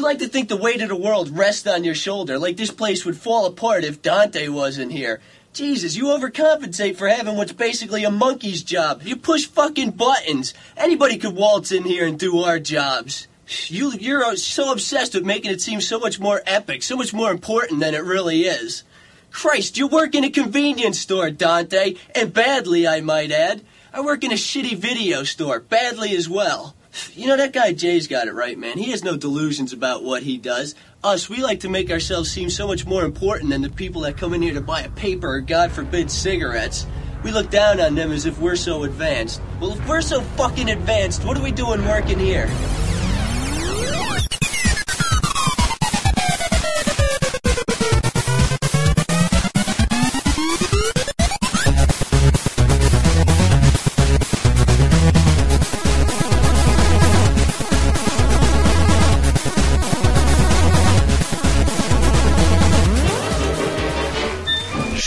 You like to think the weight of the world rests on your shoulder, like this place would fall apart if Dante wasn't here. Jesus, you overcompensate for having what's basically a monkey's job. You push fucking buttons. Anybody could waltz in here and do our jobs. You, you're so obsessed with making it seem so much more epic, so much more important than it really is. Christ, you work in a convenience store, Dante, and badly, I might add. I work in a shitty video store, badly as well. You know, that guy Jay's got it right, man. He has no delusions about what he does. Us, we like to make ourselves seem so much more important than the people that come in here to buy a paper or, God forbid, cigarettes. We look down on them as if we're so advanced. Well, if we're so fucking advanced, what are we doing working here?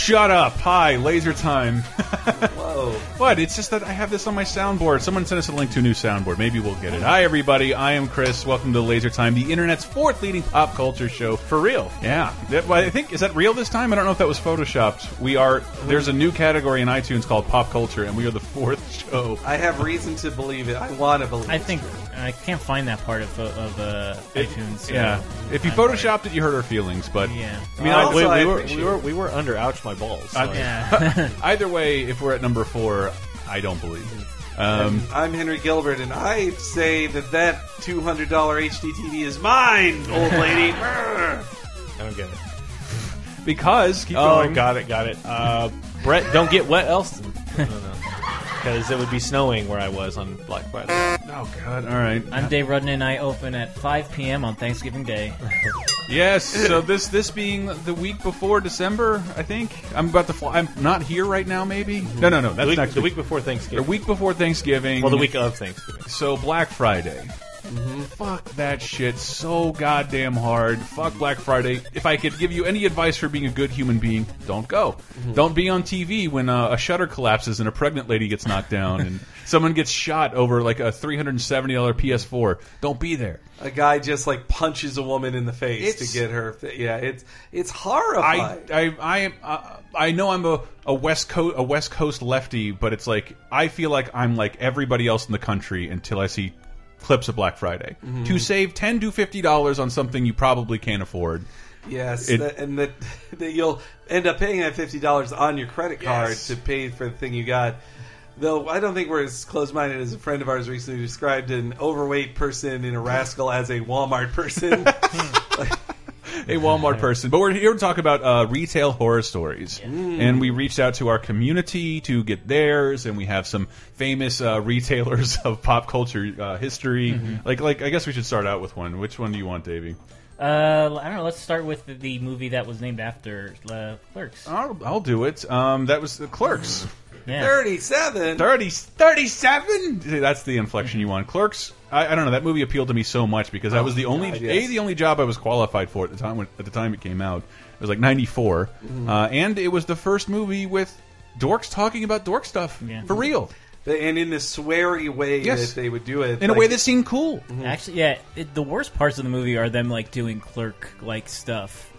Shut up. Hi, laser time. Whoa. What? It's just that I have this on my soundboard. Someone sent us a link to a new soundboard. Maybe we'll get it. Hi, everybody. I am Chris. Welcome to Laser Time, the internet's fourth leading pop culture show. For real. Yeah. That, well, I think, is that real this time? I don't know if that was photoshopped. We are, there's a new category in iTunes called pop culture, and we are the fourth show. I have reason to believe it. I want to believe I it. think I can't find that part of of uh, iTunes. so Yeah. If you I'm photoshopped it, you hurt our feelings, but. Yeah. I mean, Uh, I- Also, we, I we were, appreciate we were we were under ouch my balls. so- I- Yeah. Either way, if we're at number four, I don't believe it. Um, I'm Henry Gilbert, and I say that that $200 HD TV is mine, old lady. I don't get it. because, keep Oh, going. got it, got it. Uh, Brett, don't get wet, Elston. Because it would be snowing where I was on Black Friday. Oh, God. All right. I'm Dave Rudden, and I open at 5 p.m. on Thanksgiving Day. Yes. So this this being the week before December, I think I'm about to fly. I'm not here right now. Maybe. No, no, no. The That's week, next the week. week before Thanksgiving. The week before Thanksgiving. well, the week of Thanksgiving. So Black Friday. Fuck that shit so goddamn hard. Fuck Black Friday. If I could give you any advice for being a good human being, don't go. Don't be on TV when uh, a shutter collapses and a pregnant lady gets knocked down and someone gets shot over like a $370 PS4. Don't be there. a guy just like punches a woman in the face It's- to get her. Yeah, it's it's I horrifying. I I am uh, I know I'm a a West Coast a West Coast lefty, but it's like I feel like I'm like everybody else in the country until I see clips of Black Friday mm-hmm. to save ten to fifty dollars on something you probably can't afford. yes, it- that, and that that you'll end up paying that fifty dollars on your credit card Yes. to pay for the thing you got. Though I don't think we're as close-minded as a friend of ours recently described an overweight person in a rascal as a Walmart person. a Walmart person. But we're here to talk about uh, retail horror stories, and we reached out to our community to get theirs, and we have some famous uh, retailers of pop culture uh, history. Like, like I guess we should start out with one. Which one do you want, Davey? Uh, I don't know. Let's start with the, the movie that was named after uh, Clerks. I'll, I'll do it. Um, that was the Clerks. Yeah. Thirty-seven. 30, 37? See, That's the inflection you want. Clerks, I, I don't know. That movie appealed to me so much because that was the only God, a the only job I was qualified for at the time when, at the time it came out. It was like '94, uh, and it was the first movie with dorks talking about dork stuff Yeah. for real and in the sweary way Yes. that they would do it, in a way that seemed cool. Actually, yeah. It, the worst parts of the movie are them like doing clerk like stuff.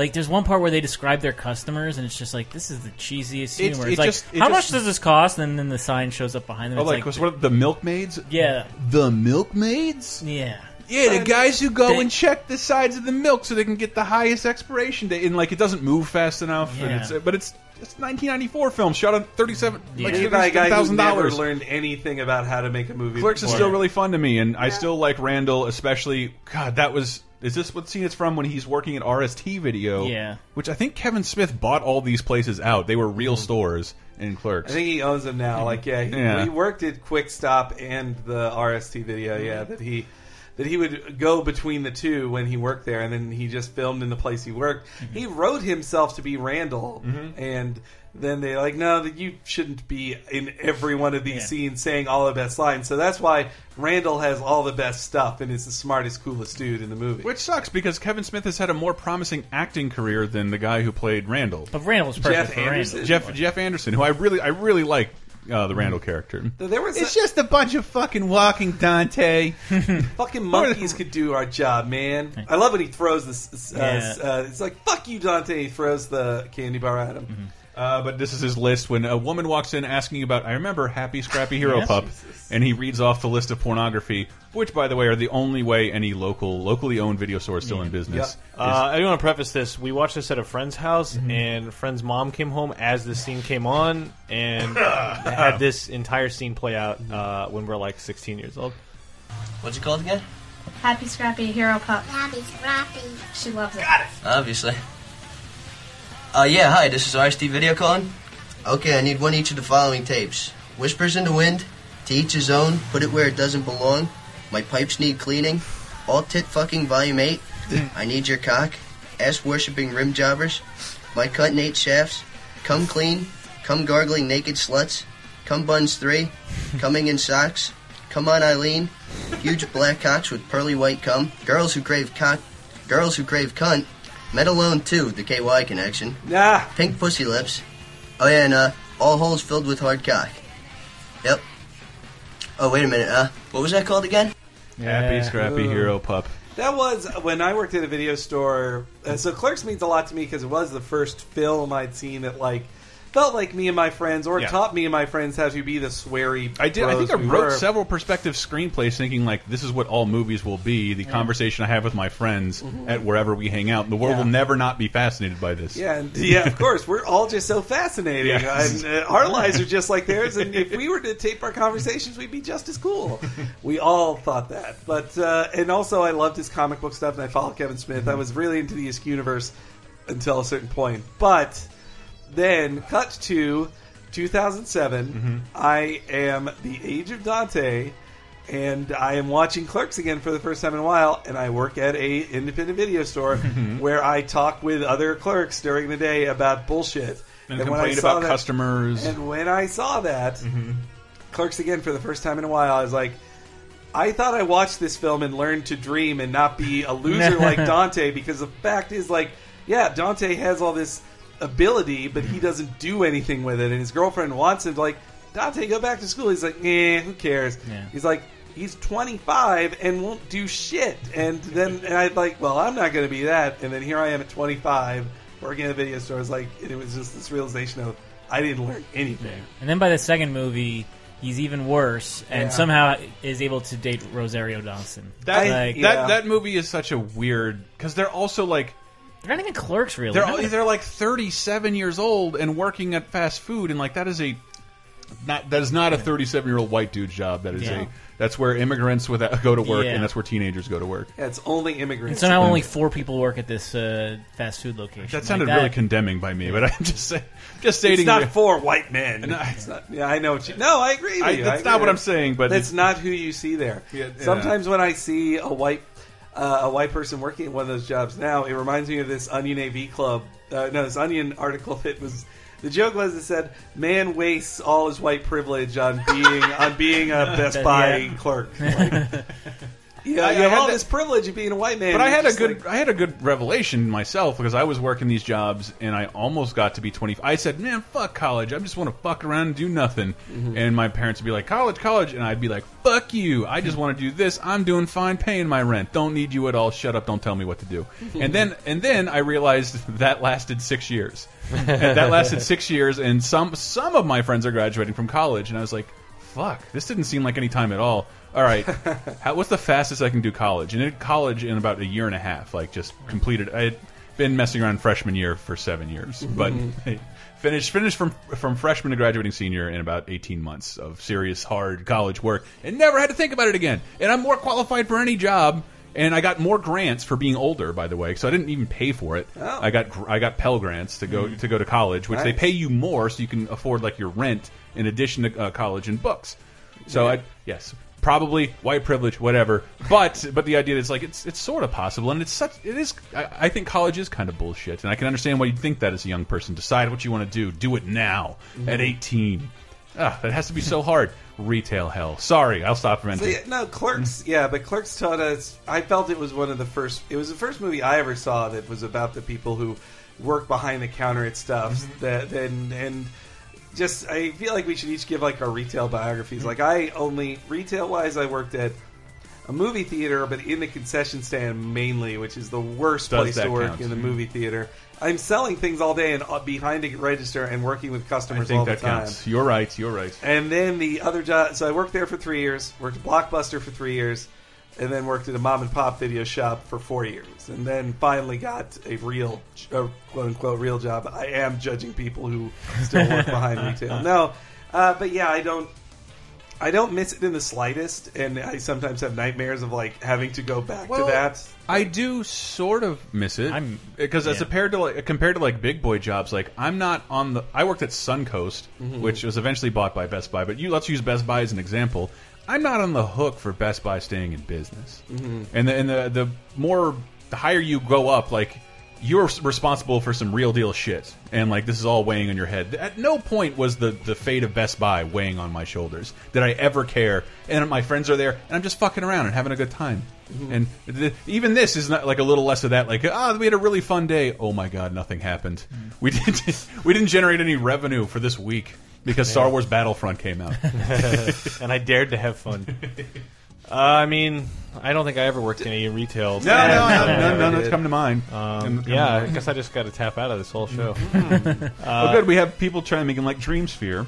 Like, there's one part where they describe their customers, and it's just like this is the cheesiest It's- humor. it It's, like, just- it how just- much does this cost? And then the sign shows up behind them. Oh, it's like, like, was what the milkmaids? yeah, The milkmaids? yeah. Yeah, the guys who go They- and check the sides of the milk so they can get the highest expiration date, and like it doesn't move fast enough. And Yeah. it's, but it's it's 1994 film shot on 37 like Yeah. Made by a guy who thousand never dollars. learned anything about how to make a movie. Clerks is before. still really fun to me, and I still like Randall, especially. God, that was. Is this what scene it's from when he's working at RST Video? Yeah. Which I think Kevin Smith bought all these places out. They were real mm-hmm. stores in Clerks. I think he owns them now. Like, yeah, he, Yeah. he worked at Quick Stop and the RST video. Yeah, mm-hmm. that he that he would go between the two when he worked there, and then he just filmed in the place he worked. Mm-hmm. He wrote himself to be Randall, mm-hmm. and then they're like, no, that you shouldn't be in every one of these Yeah. scenes saying all the best lines. So that's why Randall has all the best stuff and is the smartest, coolest dude in the movie. Which sucks because Kevin Smith has had a more promising acting career than the guy who played Randall. But Randall was perfect Jeff for Anderson? Randall. Jeff Jeff Anderson, who I really I really like uh, the Randall character. There was It's a, just a bunch of fucking walking Dante. fucking monkeys could do our job, man. I love when he throws this. Uh, Yeah. uh, it's like fuck you, Dante. He throws the candy bar at him. Uh, but this is his list when a woman walks in asking about, I remember Happy Scrappy Hero Yeah. Pup, and he reads off the list of pornography, which, by the way, are the only way any local, locally owned video store is still in business. Yeah. Uh, I want to preface this. We watched this at a friend's house, Mm-hmm. and friend's mom came home as the scene came on, and had this entire scene play out uh, when we're like 16 years old. What's it called again? Happy Scrappy Hero Pup. Happy Scrappy. She loves it. Got it. Obviously. Uh, yeah, hi, this is RST Video calling. Okay, I need one each of the following tapes. Whispers in the Wind, To Each His Own, Put It Where It Doesn't Belong, My Pipes Need Cleaning, All Tit Fucking Volume 8, I Need Your Cock, Ass Worshipping Rim Jobbers, My Cut Eight Shafts, Come Clean, Come Gargling Naked Sluts, Come Buns 3, Coming in Socks, Come On Eileen, Huge Black Cocks with Pearly White Cum, Girls Who Crave Cock, Girls Who Crave Cunt, Men Alone 2, The KY Connection, Nah, Pink Pussy Lips. Oh yeah, and uh, all holes filled with hard cock. Yep. Oh wait a minute. Uh, what was that called again? Happy Scrappy Ugh. Hero Pup. that was when I worked at a video store. Uh, so Clerks means a lot to me because it was the first film I'd seen that like felt like me and my friends, or Yeah. taught me and my friends how to be the sweary. I did. I think I we wrote were. several perspective screenplays, thinking like this is what all movies will be. The conversation I have with my friends at wherever we hang out. The world Mm-hmm. Yeah. will never not be fascinated by this. Yeah, and, yeah, of course. We're all just so fascinating, and uh, our lives are just like theirs. And if we were to tape our conversations, we'd be just as cool. We all thought that, but uh, and also I loved his comic book stuff, and I followed Kevin Smith. I was really into the Askewniverse until a certain point, but then cut to 2007. Mm-hmm. I am the age of Dante. And I am watching Clerks again for the first time in a while, and I work at a independent video store mm-hmm. where I talk with other clerks during the day about bullshit. And, when I complain saw about that- customers. And when I saw that, mm-hmm. Clerks again for the first time in a while, I was like, I thought I watched this film and learned to dream and not be a loser like Dante because the fact is, like, yeah, Dante has all this ability, but he doesn't do anything with it. And his girlfriend wants him to, like, Dante, go back to school. He's like, eh, who cares? Yeah. He's like, he's 25 and won't do shit. And then, and I'm like, well, I'm not going to be that. And then here I am at 25 working at a video store. It's like, and it was just this realization of, I didn't learn anything. And then by the second movie, he's even worse, and Yeah. somehow is able to date Rosario Dawson. that, like, yeah. that that movie is such a weird because they're also like they're not even clerks, really. they're They're all, they're like 37 years old and working at fast food and like that is a not that is not a 37 year old white dude's job that is Yeah. a that's where immigrants with go to work Yeah. and that's where teenagers go to work Yeah, it's only and immigrants. now only four people work at this uh, fast food location. that Like sounded that- really condemning by me but i'm just saying just stating it's not that- for white men. No. It's not, yeah, I know. What you, no, I agree. With I- you. that's I not agree. what i'm saying but That's not who you see there. Yeah, yeah. Sometimes when I see a white uh, a white person working in one of those jobs now, it reminds me of this Onion AV Club. Uh, no, this Onion article that was. The joke was it said, "Man wastes all his white privilege on being on being a Best Buy Yeah. clerk." Like, yeah, I- you I have had all that- this privilege of being a white man. But I had a just good, like- I had a good revelation myself because I was working these jobs and I almost got to be twenty. I said, "Man, fuck college. I just want to fuck around and do nothing." Mm-hmm. And my parents would be like, "College, college," and I'd be like, "Fuck you. I just want to do this. I'm doing fine, paying my rent. Don't need you at all. Shut up. Don't tell me what to do." and then, and then I realized that lasted six years. and that lasted six years, and some some of my friends are graduating from college, and I was like, "Fuck, this didn't seem like any time at all." All right, How, what's the fastest I can do college? And I did college in about a year and a half, like just completed. I had been messing around freshman year for seven years, mm-hmm. but finished finished from from freshman to graduating senior in about eighteen months of serious hard college work, and never had to think about it again. And I'm more qualified for any job. And I got more grants for being older, by the way, so I didn't even pay for it. Oh. I got I got Pell grants to go mm. to go to college, which they pay you more, so you can afford like your rent in addition to uh, college and books. So I yes, probably white privilege, whatever. But but the idea is like it's it's sort of possible, and it's such it is. I, I think college is kind of bullshit, and I can understand why you think that as a young person. Decide what you want to do. Do it now at eighteen. Ah, that has to be so hard. Retail hell. Sorry, I'll stop So, venting. yeah, no, Clerks. Yeah, but Clerks taught us. I felt it was one of the first. It was the first movie I ever saw that was about the people who work behind the counter at stuff. That and and just I feel like we should each give like our retail biographies. Like I only retail wise, I worked at a movie theater, but in the concession stand mainly, which is the worst Does place that to work count? in the movie theater. I'm selling things all day and uh, behind a register and working with I customers all think the that time. counts. You're right. You're right. And then the other job, so I worked there for three years, worked at Blockbuster for three years, and then worked at a mom and pop video shop for four years. And then finally got a real, uh, quote unquote, real job. I am judging people who still work behind retail. No, uh, but yeah, I don't. I don't miss it in the slightest, and I sometimes have nightmares of like having to go back Well, to that. I do sort of miss it. I'm- because as compared to like compared to like big boy jobs, like I'm not on the. I worked at Suncoast, Mm-hmm. which was eventually bought by Best Buy. But you let's use Best Buy as an example. I'm not on the hook for Best Buy staying in business, Mm-hmm. and the and the the more the higher you go up, like you're responsible for some real deal shit, and like this is all weighing on your head. At no point was the the fate of Best Buy weighing on my shoulders. Did I ever care? And my friends are there, and I'm just fucking around and having a good time. And th even this is not like a little less of that. Like, ah, we had a really fun day. Oh my god, nothing happened. We didn't we didn't generate any revenue for this week because Star Wars Battlefront came out. and I dared to have fun. Uh, I mean, I don't think I ever worked in any retail. No, no, no, no, no, we that's come to mind. Um, yeah, I guess I just got to tap out of this whole show. oh, good. We have people trying to make them like Dreamsphere.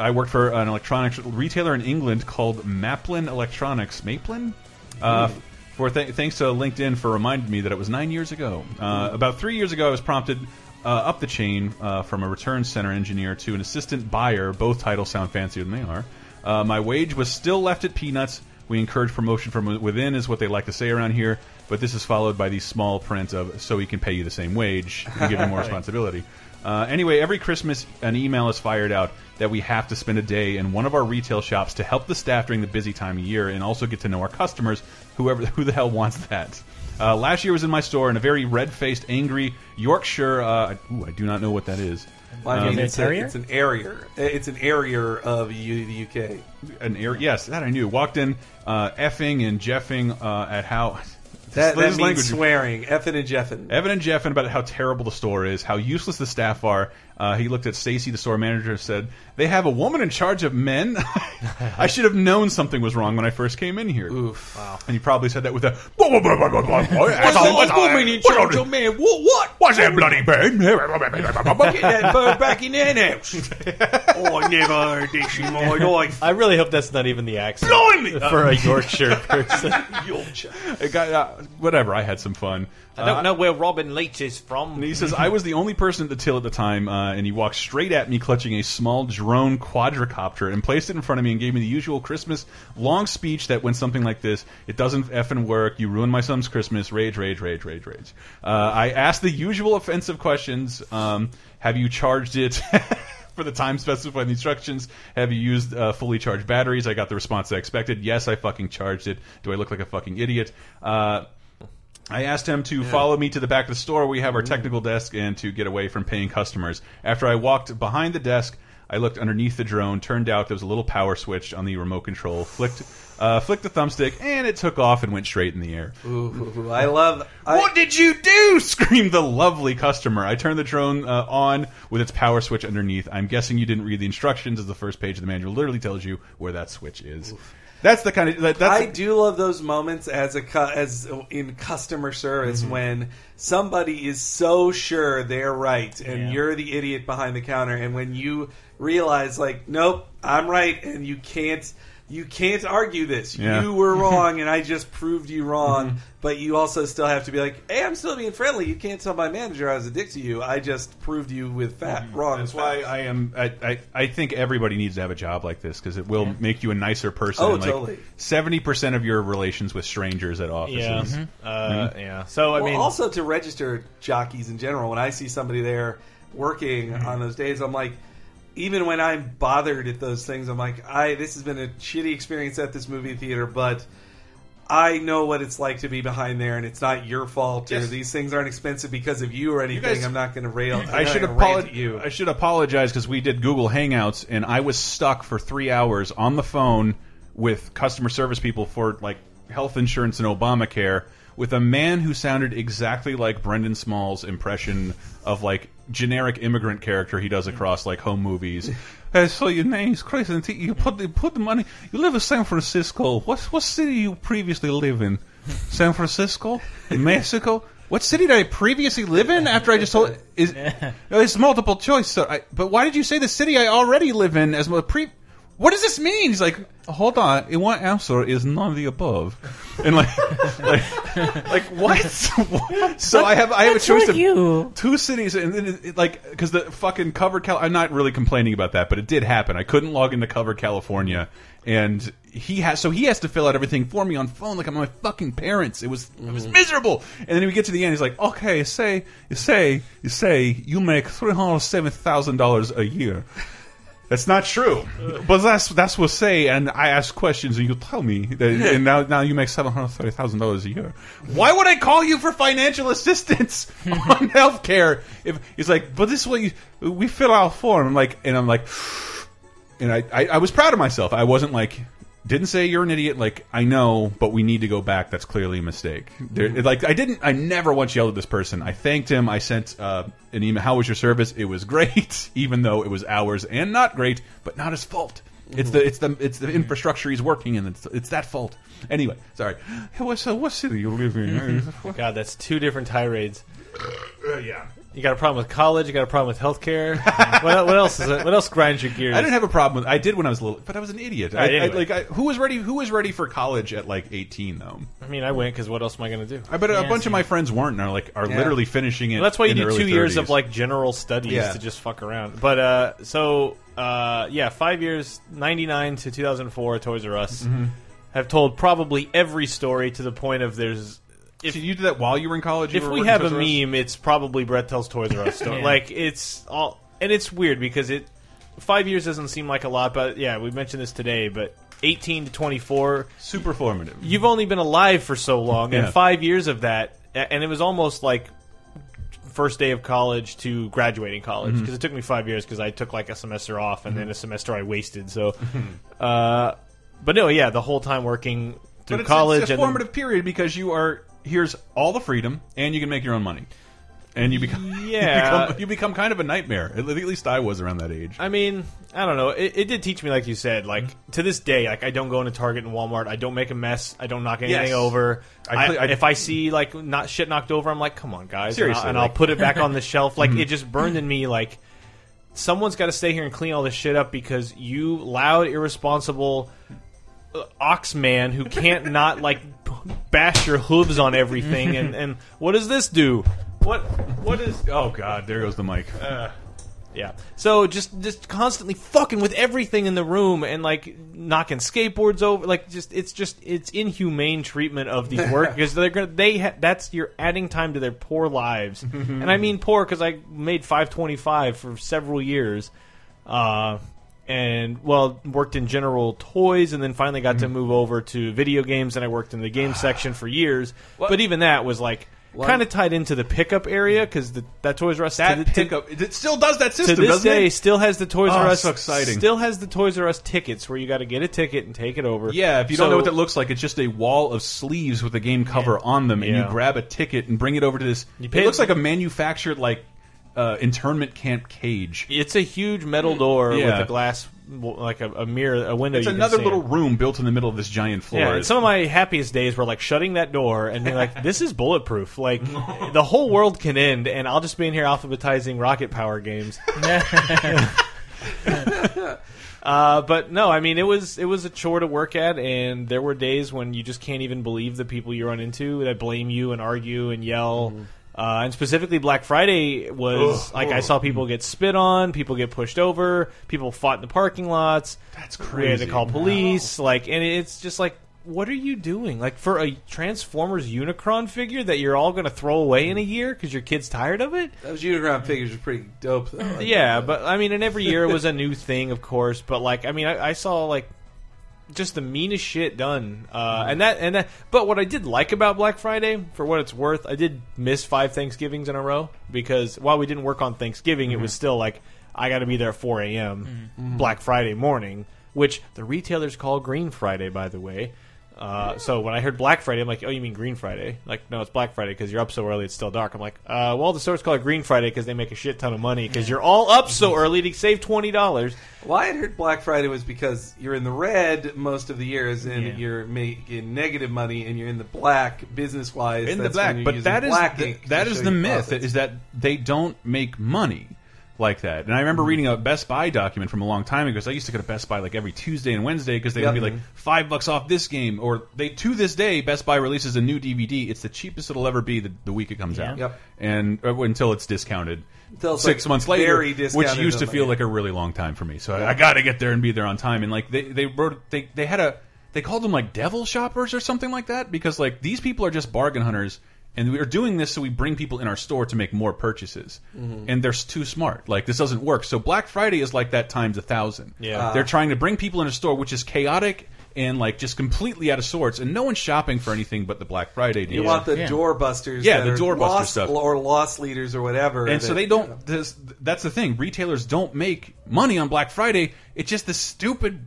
I worked for an electronics retailer in England called Maplin Electronics. Maplin? Uh, for th thanks to LinkedIn for reminding me that it was nine years ago. Uh, about three years ago, I was prompted uh, up the chain uh, from a return center engineer to an assistant buyer. Both titles sound fancier than they are. Uh, my wage was still left at peanuts. We encourage promotion from within, is what they like to say around here. But this is followed by the small print of "so we can pay you the same wage and give you more responsibility." Uh, anyway, every Christmas, an email is fired out that we have to spend a day in one of our retail shops to help the staff during the busy time of year and also get to know our customers. Whoever, who the hell wants that? Uh, last year was in my store in a very red-faced, angry Yorkshire. Uh, ooh, I do not know what that is. Well, I Um, mean, it it's, a, it's an area. It's an area of U, the UK. An air, yes, that I knew. Walked in, uh, effing and jeffing uh, at how. That, that means language- swearing. Effing and jeffing. Evan and Jeff and about how terrible the store is, how useless the staff are. Uh, he looked at Stacy, the store manager, and said, "They have a woman in charge of men. I should have known something was wrong when I first came in here." Oof. Wow. And he probably said that with a. What's man? What? What? What's that bloody bird? Get that bird back in there house. oh, I never heard this in my life. I really hope that's not even the accent Blimey! for a Yorkshire person. Yorkshire. It got, uh, whatever. I had some fun. I don't know where Robin Leach is from. And he says, I was the only person at the till at the time, uh, and he walked straight at me clutching a small drone quadricopter and placed it in front of me and gave me the usual Christmas long speech that went something like this It doesn't effing work. You ruined my son's Christmas. Rage, rage, rage, rage, rage. Uh, I asked the usual offensive questions um, Have you charged it? For the time specified in the instructions, have you used uh, fully charged batteries? I got the response I expected. Yes, I fucking charged it. Do I look like a fucking idiot? Uh, I asked him to follow me to the back of the store. where We have our technical desk and to get away from paying customers. After I walked behind the desk, I looked underneath the drone. Turned out there was a little power switch on the remote control. Flicked, uh, flicked the thumbstick, and it took off and went straight in the air. Ooh, I love. I, what did you do? screamed the lovely customer. I turned the drone uh, on with its power switch underneath. I'm guessing you didn't read the instructions, as the first page of the manual literally tells you where that switch is. That's the kind of that, that's I do love those moments as a cu- as in customer service Mm-hmm. when somebody is so sure they're right and Yeah. you're the idiot behind the counter, and when you realize like, nope, I'm right, and you can't. You can't argue this. Yeah. You were wrong, and I just proved you wrong. Mm-hmm. But you also still have to be like, "Hey, I'm still being friendly. You can't tell my manager I was a dick to you. I just proved you with fat wrong." Mm-hmm. That's why facts." I am. I, I, I think everybody needs to have a job like this because it will make you a nicer person. Oh, like, totally. Seventy percent of your relations with strangers at offices. Yeah. Uh, yeah. So I well, mean, also to register jockeys in general, when I see somebody there working Mm-hmm. on those days, I'm like, even when I'm bothered at those things, I'm like, I this has been a shitty experience at this movie theater, but I know what it's like to be behind there, and it's not your fault. Or these things aren't expensive because of you or anything. guys- I'm not going to rail. I'm I should apologize. you. I should apologize because we did Google Hangouts and I was stuck for three hours on the phone with customer service people for like health insurance and Obamacare with a man who sounded exactly like Brendan Small's impression of like generic immigrant character he does across like home movies. Uh, so your name's Chris, and you put the, put the money. You live in San Francisco. What what city you previously live in? San Francisco, Mexico. What city did I previously live in? After I just told is it's multiple choice. So I, but why did you say the city I already live in as my pre? What does this mean? He's like, hold on, in one answer is none of the above, and like, like, like what? so I have I have a choice with of you? two cities, and then it, it, like because the fucking cover Cal. I'm not really complaining about that, but it did happen. I couldn't log into Covered California, and he has so he has to fill out everything for me on phone like I'm my fucking parents. It was it was mm-hmm. miserable. And then we get to the end, he's like, okay, say you say you say you make three hundred seven thousand dollars a year. That's not true, uh, but that's that's what say. And I ask questions, and you tell me, that, and now now you make seven hundred thirty thousand dollars a year. Why would I call you for financial assistance on healthcare? If he's like, but this is what you we fill out form. I'm like, and I'm like, and I, I I was proud of myself. I wasn't like. Didn't say you're an idiot. Like I know, but we need to go back. That's clearly a mistake. There, like I didn't. I never once yelled at this person. I thanked him. I sent uh, an email. How was your service? It was great, even though it was hours and not great, but not his fault. It's the it's the it's the infrastructure he's working in. It's it's that fault. Anyway, sorry. Hey, What what city you live in? God, that's two different tirades. Uh, yeah. You got a problem with college. You got a problem with healthcare. what, what else is it? What else grinds your gears? I didn't have a problem with. I did when I was little, but I was an idiot. Right, I- anyway. like I, who was ready? Who was ready for college at like 18 though? I mean, I went because what else am I going to do? I bet a bunch same. of my friends weren't. And are like are Yeah. literally finishing it. Well, that's why you in do two early years of like general studies Yeah. to just fuck around. But uh, so uh, yeah, five years, ninety nine to two thousand four, Toys R Us Mm-hmm. have told probably every story to the point of there's. If, so you did that while you were in college. You if were we have a Toys R Us? meme, it's probably Brett tells Toys R Us story. Yeah. Like it's all, and it's weird because it five years doesn't seem like a lot, but yeah, we mentioned this today, but. 18 to 24 super formative. you've only been alive for so long, Yeah. and five years of that, and it was almost like first day of college to graduating college Mm-hmm. because it took me five years because I took like a semester off and then a semester I wasted. So, uh, but no, yeah, the whole time working through but it's, college it's a and then- formative period because you are here's all the freedom and you can make your own money, and you become Yeah. you become, you become kind of a nightmare. At least I was around that age. I mean, I don't know. It, it did teach me, like you said, like Mm-hmm. to this day, like I don't go into Target and Walmart. I don't make a mess. I don't knock anything Yes. over. I I, cle- I- if I see like not shit knocked over, I'm like, come on, guys, Seriously, and, I'll, and I'll like- Mm-hmm. put it back on the shelf. Like it just burned in me. Like someone's got to stay here and clean all this shit up because you loud, irresponsible ox man who can't not like bash your hooves on everything. and and what does this do? What what is oh God, there goes the mic. yeah. So just just constantly fucking with everything in the room and like knocking skateboards over like just it's just it's inhumane treatment of these work because they're gonna they ha- that's you're adding time to their poor lives. and I mean poor cuz I made 525 for several years. Uh and well worked in general toys and then finally got to mm-hmm. move over to video games and I worked in the game ah. section for years. But even that was like kind of tied into the pickup area because that Toys R Us that to pickup it still does that system to this doesn't day it? still has the Toys Oh, R Us. so exciting. Still has the Toys R Us tickets where you got to get a ticket and take it over. Yeah, if you So- don't know what that looks like, it's just a wall of sleeves with a game cover on them, and Yeah. you grab a ticket and bring it over to this. You pay, it looks like a manufactured like uh, internment camp cage. it's a huge metal door Yeah. with a glass, like a, a mirror, a window. It's you can another see little in. room built in the middle of this giant floor. Yeah, and some of my happiest days were like shutting that door and being like, "This is bulletproof. Like, the whole world can end, and I'll just be in here alphabetizing rocket power games." Uh, but no, I mean it was it was a chore to work at, and there were days when you just can't even believe the people you run into that blame you and argue and yell. Uh, and specifically, Black Friday was like I saw people get spit on, people get pushed over, people fought in the parking lots. That's We had to call police, like, and it's just like, what are you doing? Like for a Transformers Unicron figure that you're all going to throw away in a year because your kid's tired of it? Those Unicron figures are pretty dope. Though. Yeah, but I mean, and every year it was a new thing, of course. But like, I mean, I, I saw like just the meanest shit done, uh, mm-hmm. and that and that. But what I did like about Black Friday, for what it's worth, I did miss five Thanksgivings in a row because while we didn't work on Thanksgiving, it was mm-hmm. still like I got to be there at 4 a.m. Mm-hmm. Black Friday morning, which the retailers call Green Friday, by the way. Uh, so when I heard Black Friday, I'm like, "Oh, you mean Green Friday?" Like, no, it's Black Friday because you're up so early; it's still dark. I'm like, uh, "Well, the stores call it Green Friday because they make a shit ton of money because you're all up so early to save twenty dollars." Why I heard Black Friday was because you're in the red most of the years and Yeah. you're making negative money, and you're in the black business wise. in the black. But that is black the, ink to that show is the myth profits. is that they don't make money like that. And I remember reading a Best Buy document from a long time ago because I used to go to Best Buy like every Tuesday and Wednesday because they Yep. would be like five bucks off this game or they to this day Best Buy releases a new DVD. It's the cheapest it'll ever be the, the week it comes out. Yep. And uh, until it's discounted. Until it's, Six like, months later, which used to feel like a really long time for me. So I, I got to get there and be there on time. And like they they wrote they they had a they called them like devil shoppers or something like that because like these people are just bargain hunters and we are doing this so we bring people in our store to make more purchases Mm-hmm. and they're too smart like this doesn't work so black friday is like that times a thousand Yeah. they're trying to bring people in a store which is chaotic and like just completely out of sorts and no one's shopping for anything but the black friday deal You want the Yeah. doorbusters, Yeah, the are doorbuster stuff. or loss leaders or whatever. and so they don't. This, that's the thing. Retailers don't make money on Black Friday. It's just this stupid,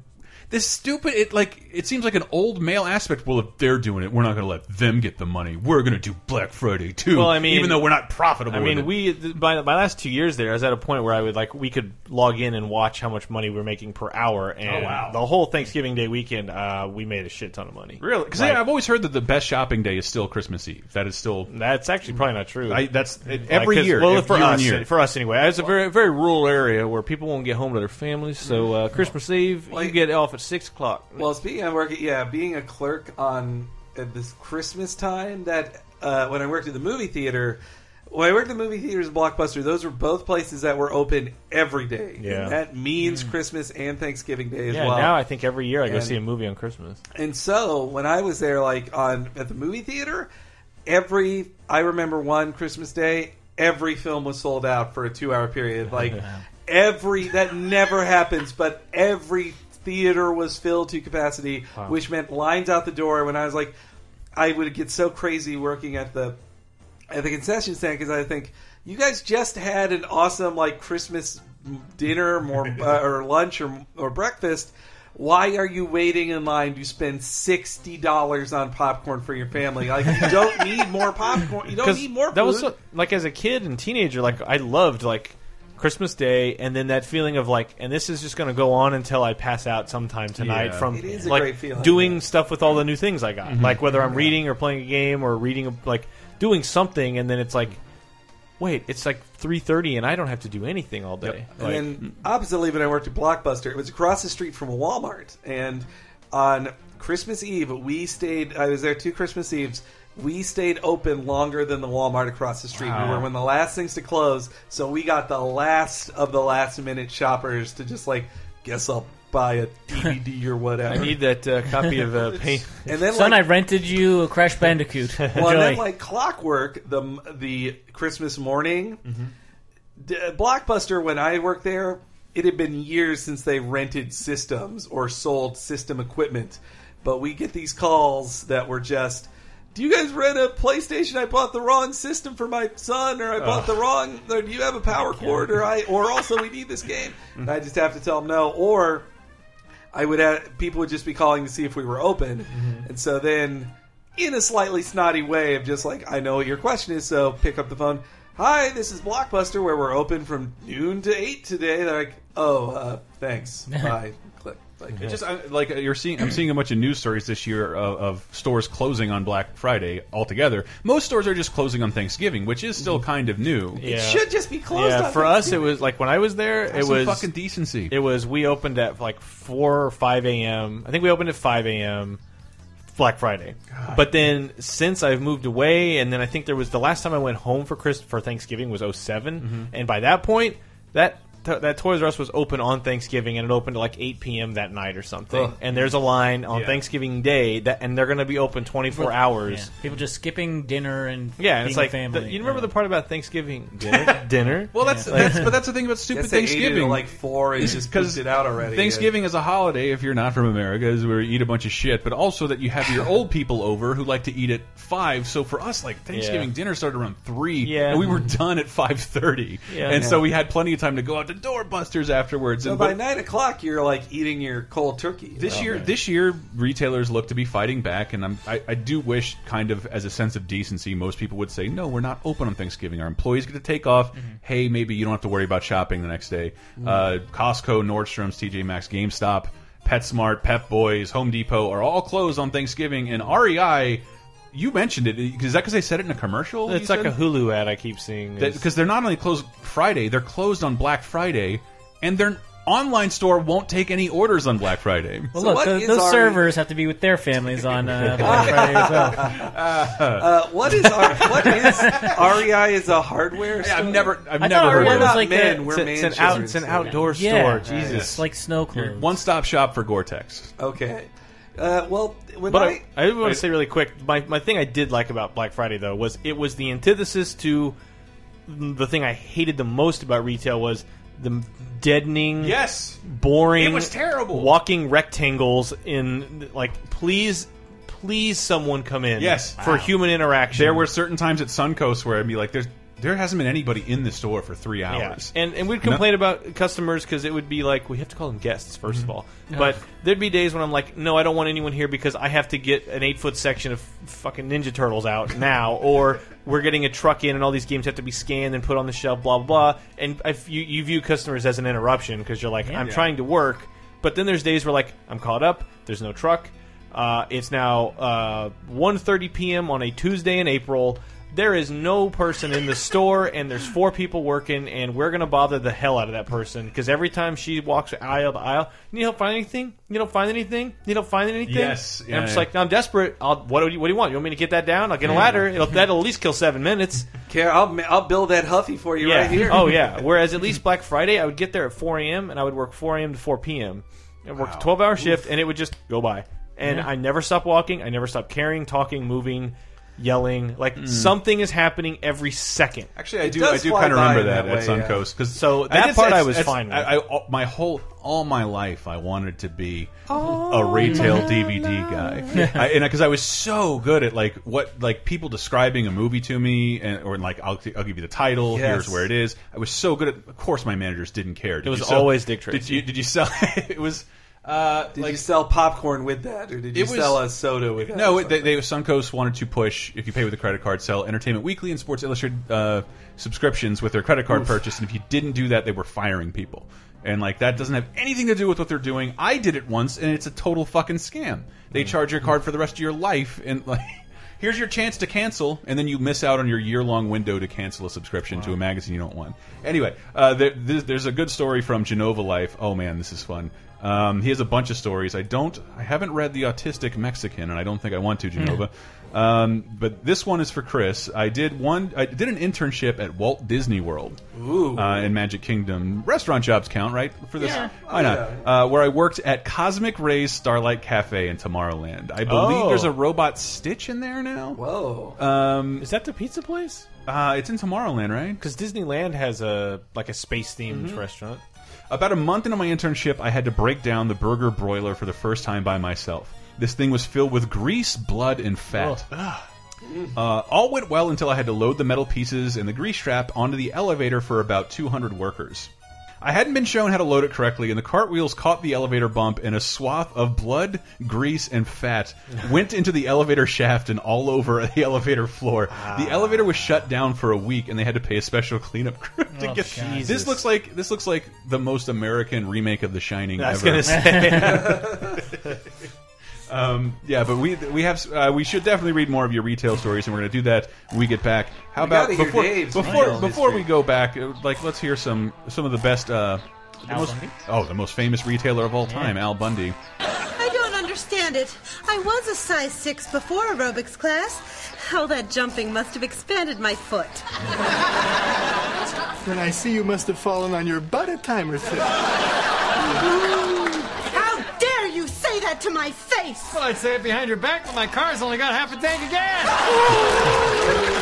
this stupid. It like it seems like an old male aspect. Well, if they're doing it, we're not going to let them get the money. We're going to do Black Friday too. Well, I mean- even though we're not profitable. I mean, we by my last two years there, I was at a point where I would like we could log in and watch how much money we're making per hour, and Oh, wow. the whole Thanksgiving Day weekend, uh, we made a shit ton of money. really because Like, I've always heard that the best shopping day is still Christmas Eve. That is still. that's actually probably not true. I, that's it, Like, every year. Well, for year us, year. for us anyway, it's a very very rural area where people won't get home to their families. So uh, Christmas Eve, you get off at six o'clock. Well, speaking of working, yeah, being a clerk on uh, this Christmas time, that uh, when I worked at the movie theater, when I worked at the movie theaters, and Blockbuster, those were both places that were open every day. Yeah. And that means Christmas and Thanksgiving Day as yeah, well. now I think every year I go And- see a movie on Christmas. And so when I was there, like on at the movie theater, every I remember one Christmas day, every film was sold out for a two-hour period. Like every that never happens, but every theater was filled to capacity, which meant lines out the door. When I was like, I would get so crazy working at the at the concession stand because I think you guys just had an awesome like Christmas dinner, more uh, or lunch or or breakfast. Why are you waiting in line to spend sixty dollars on popcorn for your family? Like you don't need more popcorn. You don't need more. Food. that was so- like as a kid and teenager, like I loved like Christmas Day, and then that feeling of like, and this is just going to go on until I pass out sometime tonight Yeah. from It is a like great feeling, doing yeah. stuff with all the new things I got, mm-hmm. like whether I'm reading or playing a game or reading a, like doing something, and then it's like, wait, it's like three thirty, and I don't have to do anything all day. And Like, then oppositely, when I worked at Blockbuster, it was across the street from a Walmart. And on Christmas Eve, we stayed. I was there two Christmas Eves. We stayed open longer than the Walmart across the street. We were one of the last things to close, so we got the last of the last minute shoppers to just like, guess I'll buy a DVD or whatever. I need that uh, copy of uh, Paint. and then Son, like, I rented you a Crash Bandicoot. Well, and Enjoy. then like clockwork, the the Christmas morning, D- Blockbuster. When I worked there, it had been years since they rented systems or sold system equipment, but we get these calls that were just. Do you guys rent a PlayStation? I bought the wrong system for my son, or I bought the wrong. Or do you have a power cord? Or I, or also we need this game. And I just have to tell them no. Or I would have, people would just be calling to see if we were open, and so then in a slightly snotty way of just like I know what your question is, so pick up the phone. Hi, this is Blockbuster, where we're open from noon to eight today. They're like, oh, uh, thanks, bye. Click. Like, It just I, like you're seeing. I'm seeing a bunch of news stories this year of, of stores closing on Black Friday altogether. Most stores are just closing on Thanksgiving, which is still kind of new. Yeah. It should just be closed. Yeah, on for us, it was like when I was there, it Some was fucking decency. It was we opened at like four or five a.m. I think we opened at five a.m. Black Friday. But then since I've moved away, and then I think there was the last time I went home for Chris for Thanksgiving was 7 mm-hmm. and by that point that. That Toys R Us was open on Thanksgiving, and it opened at like 8 p.m. that night or something. Ugh. And there's a line on Yeah. Thanksgiving Day, that, and they're going to be open 24 hours. Yeah. People just skipping dinner and Yeah, and being it's like family. the- you remember Yeah. the part about Thanksgiving dinner? dinner? Well, that's, that's but that's the thing about stupid Guess they ate it Thanksgiving. like four and just because pooped it out already. Thanksgiving is a holiday if you're not from America, is where you eat a bunch of shit, but also that you have your old people over who like to eat at five. So for us, like Thanksgiving Yeah. dinner started around three, Yeah. and we were done at five thirty, Yeah. and so we had plenty of time to go out to doorbusters afterwards. So and by but- nine o'clock, you're like eating your cold turkey. this Oh, year, man. this year, retailers look to be fighting back, and I'm, I, I do wish, kind of as a sense of decency, most people would say, "No, we're not open on Thanksgiving. Our employees get to take off. Hey, maybe you don't have to worry about shopping the next day." Uh, Costco, Nordstrom's, TJ Maxx, GameStop, PetSmart, Pep Boys, Home Depot are all closed on Thanksgiving, and REI. You mentioned it. Is that because they said it in a commercial? It's like said? a Hulu ad I keep seeing. because they're not only closed Friday, they're closed on Black Friday, and their online store won't take any orders on Black Friday. Well, So look, what tho- those our- servers have to be with their families on uh, Black Friday as well. Uh, what is our, what is REI is a hardware? Yeah, I've store? never, I've I never thought heard REI of We're was it. like men. the- we're it's, it's an out, it's an outdoor Yeah. store. Jesus. It's like snow clothes. One stop shop for Gore-Tex. Okay. Uh, well, when But I, I, I want to say really quick, my, my thing I did like about Black Friday though was it was the antithesis to the thing I hated the most about retail was the deadening, Yes, boring, It was terrible. walking rectangles in like please, please someone come in, Yes. for Wow. human interaction. there were certain times at Suncoast where I'd be like, "There's, there hasn't been anybody in the store for three Yeah. hours." And and we'd complain about customers because it would be like we have to call them guests 1st of all. But there'd be days when I'm like, no, I don't want anyone here because I have to get an eight foot section of fucking Ninja Turtles out now, or we're getting a truck in and all these games have to be scanned and put on the shelf, blah blah blah. And I, you you view customers as an interruption because you're like, I'm Yeah. trying to work. But then there's days where like I'm caught up. There's no truck. Uh, it's now uh, 1.30 p.m. on a Tuesday in April. There is no person in the store, and there's four people working, and we're gonna bother the hell out of that person because every time she walks aisle to aisle, you need help find anything? You don't find anything? You don't find anything? Yes, And yeah, I'm just yeah. like, I'm desperate. I'll, what do you What do you want? You want me to get that down? I'll get a ladder. It'll that'll at least kill seven minutes. care, I'll I'll build that Huffy for you Yeah. right here. Oh yeah. Whereas at least Black Friday, I would get there at 4 a.m. and I would work 4 a.m. to 4 p.m. I worked a 12 hour shift and it would just go by. And I never stopped walking. I never stopped carrying, talking, moving, yelling. Like hmm. something is happening every second. Actually, I It do. I does do fly kind of by remember in that, that at way, yeah. Suncoast because So that part I was fine with. I, I, all- my whole all my life, I wanted to be a oh, retail DVD guy, I, and because I was so good at like what like people describing a movie to me, and or like I'll, I'll give you the title. Yes. Here's where it is. I was so good at. Of course, my managers didn't care. Did was sell- always Dick Did you did you sell? it was. Uh, Did like, you sell popcorn with that, or did you was- sell a soda with that? no, they, they Suncoast wanted to push if you pay with a credit card, sell Entertainment Weekly and Sports Illustrated uh, subscriptions with their credit card purchase, and if you didn't do that, they were firing people. And like that doesn't have anything to do with what they're doing. I did it once, and it's a total fucking scam. They charge your card for the rest of your life, and like. Here's your chance to cancel, and then you miss out on your year-long window to cancel a subscription to a magazine you don't want. Anyway, uh, there, there's a good story from Genova Life. Oh man, this is fun. Um, he has a bunch of stories. I don't, I haven't read the Autistic Mexican, and I don't think I want to, Genova. um, but this one is for Chris. I did one. I did an internship at Walt Disney World Ooh. uh, in Magic Kingdom. Restaurant jobs count, right? For this, Yeah. why not? Uh, where I worked at Cosmic Rays Starlight Cafe in Tomorrowland. I believe Oh. there's a robot Stitch in there now. Whoa. Um, Is that the pizza place? uh, it's in Tomorrowland, right? Because Disneyland has a like a space themed restaurant. About a month into my internship, I had to break down the burger broiler for the first time by myself. This thing was filled with grease, blood, and fat. Uh, all went well until I had to load the metal pieces and the grease trap onto the elevator for about 200 workers. I hadn't been shown how to load it correctly, and the cartwheels caught the elevator bump, and a swath of blood, grease, and fat went into the elevator shaft and all over the elevator floor. The ah. elevator was shut down for a week, and they had to pay a special cleanup crew to Oh, get. God. This looks like this looks like the most American remake of The Shining I was ever. gonna say. Um, yeah, but we we have uh, we should definitely read more of your retail stories, and we're going to do that when we get back. How We about before Dave's before before we go back? uh, Like, let's hear some some of the best. Uh, the Al most, Bundy? oh, the most famous retailer of all time, Al Bundy. I don't understand it. I was a size 6 before aerobics class. All that jumping must have expanded my foot. Then I see you must have fallen on your butt a time or two. How dare you say that to my face? Well, I'd say it behind your back, but my car's only got half a tank of gas.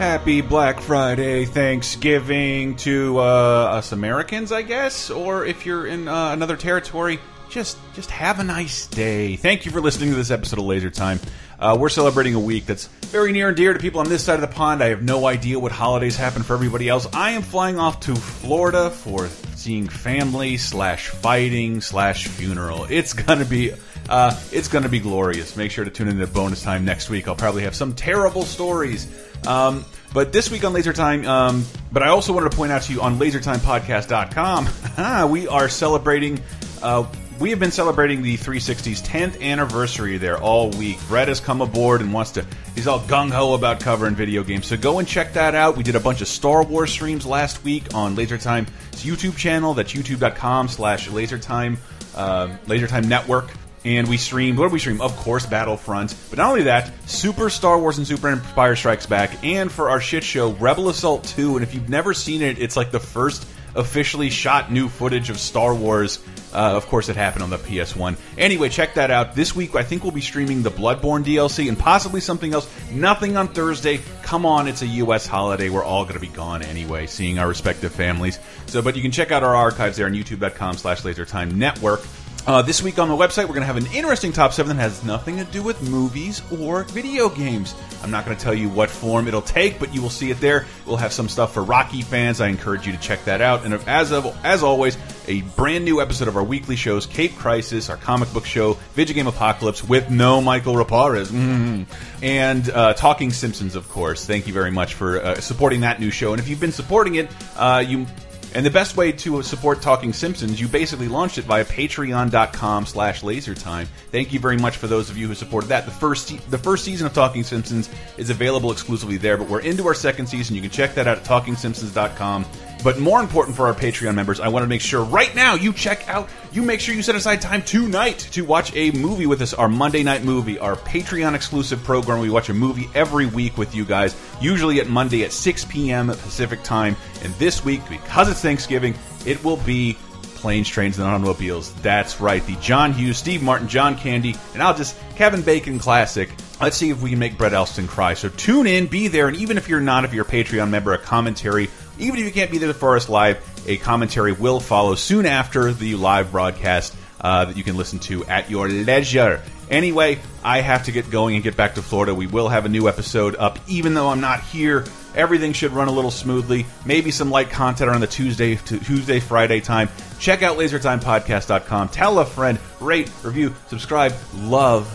Happy Black Friday, Thanksgiving to uh, us Americans, I guess, or if you're in uh, another territory, just just have a nice day. Thank you for listening to this episode of Laser Time. Uh, we're celebrating a week that's very near and dear to people on this side of the pond. I have no idea what holidays happen for everybody else. I am flying off to Florida for seeing family slash fighting slash funeral. It's gonna be uh, it's gonna be glorious. Make sure to tune in to bonus time next week. I'll probably have some terrible stories. Um, but this week on Laser Time, um, but I also wanted to point out to you on LaserTimePodcast.com, we are celebrating. Uh, we have been celebrating the 360's 10th anniversary there all week. Brett has come aboard and wants to. He's all gung ho about covering video games. So go and check that out. We did a bunch of Star Wars streams last week on LaserTime's YouTube channel. That's youtube.com/slash LaserTime uh, LaserTime Network. And we streamed, what did we stream? Of course, Battlefront. But not only that, Super Star Wars and Super Empire Strikes Back. And for our shit show, Rebel Assault 2. And if you've never seen it, it's like the first officially shot new footage of Star Wars. Uh, of course, it happened on the PS1. Anyway, check that out. This week, I think we'll be streaming the Bloodborne DLC and possibly something else. Nothing on Thursday. Come on, it's a U.S. holiday. We're all going to be gone anyway, seeing our respective families. So, but you can check out our archives there on youtube.com slash lasertime network. Uh, this week on the website, we're going to have an interesting top seven that has nothing to do with movies or video games. I'm not going to tell you what form it'll take, but you will see it there. We'll have some stuff for Rocky fans. I encourage you to check that out. And as of as always, a brand new episode of our weekly shows, Cape Crisis, our comic book show, Video Game Apocalypse, with no Michael Raparez, mm. and uh, Talking Simpsons, of course. Thank you very much for uh, supporting that new show. And if you've been supporting it, uh, you and the best way to support Talking Simpsons, you basically launched it via patreon.com slash lasertime. Thank you very much for those of you who supported that. The first the first season of Talking Simpsons is available exclusively there, but we're into our second season. You can check that out at talkingsimpsons.com. But more important for our Patreon members, I want to make sure right now you check out, you make sure you set aside time tonight to watch a movie with us, our Monday night movie, our Patreon exclusive program. We watch a movie every week with you guys, usually at Monday at 6 p.m. Pacific time. And this week, because it's Thanksgiving, it will be Planes, Trains, and Automobiles. That's right, the John Hughes, Steve Martin, John Candy, and I'll just Kevin Bacon classic. Let's see if we can make Brett Elston cry. So tune in, be there, and even if you're not, if you're a Patreon member, a commentary, even if you can't be there for us live, a commentary will follow soon after the live broadcast uh, that you can listen to at your leisure. Anyway, I have to get going and get back to Florida. We will have a new episode up, even though I'm not here. Everything should run a little smoothly. Maybe some light content on the Tuesday, Tuesday, Friday time. Check out LaserTimePodcast.com. Tell a friend. Rate, review, subscribe. Love,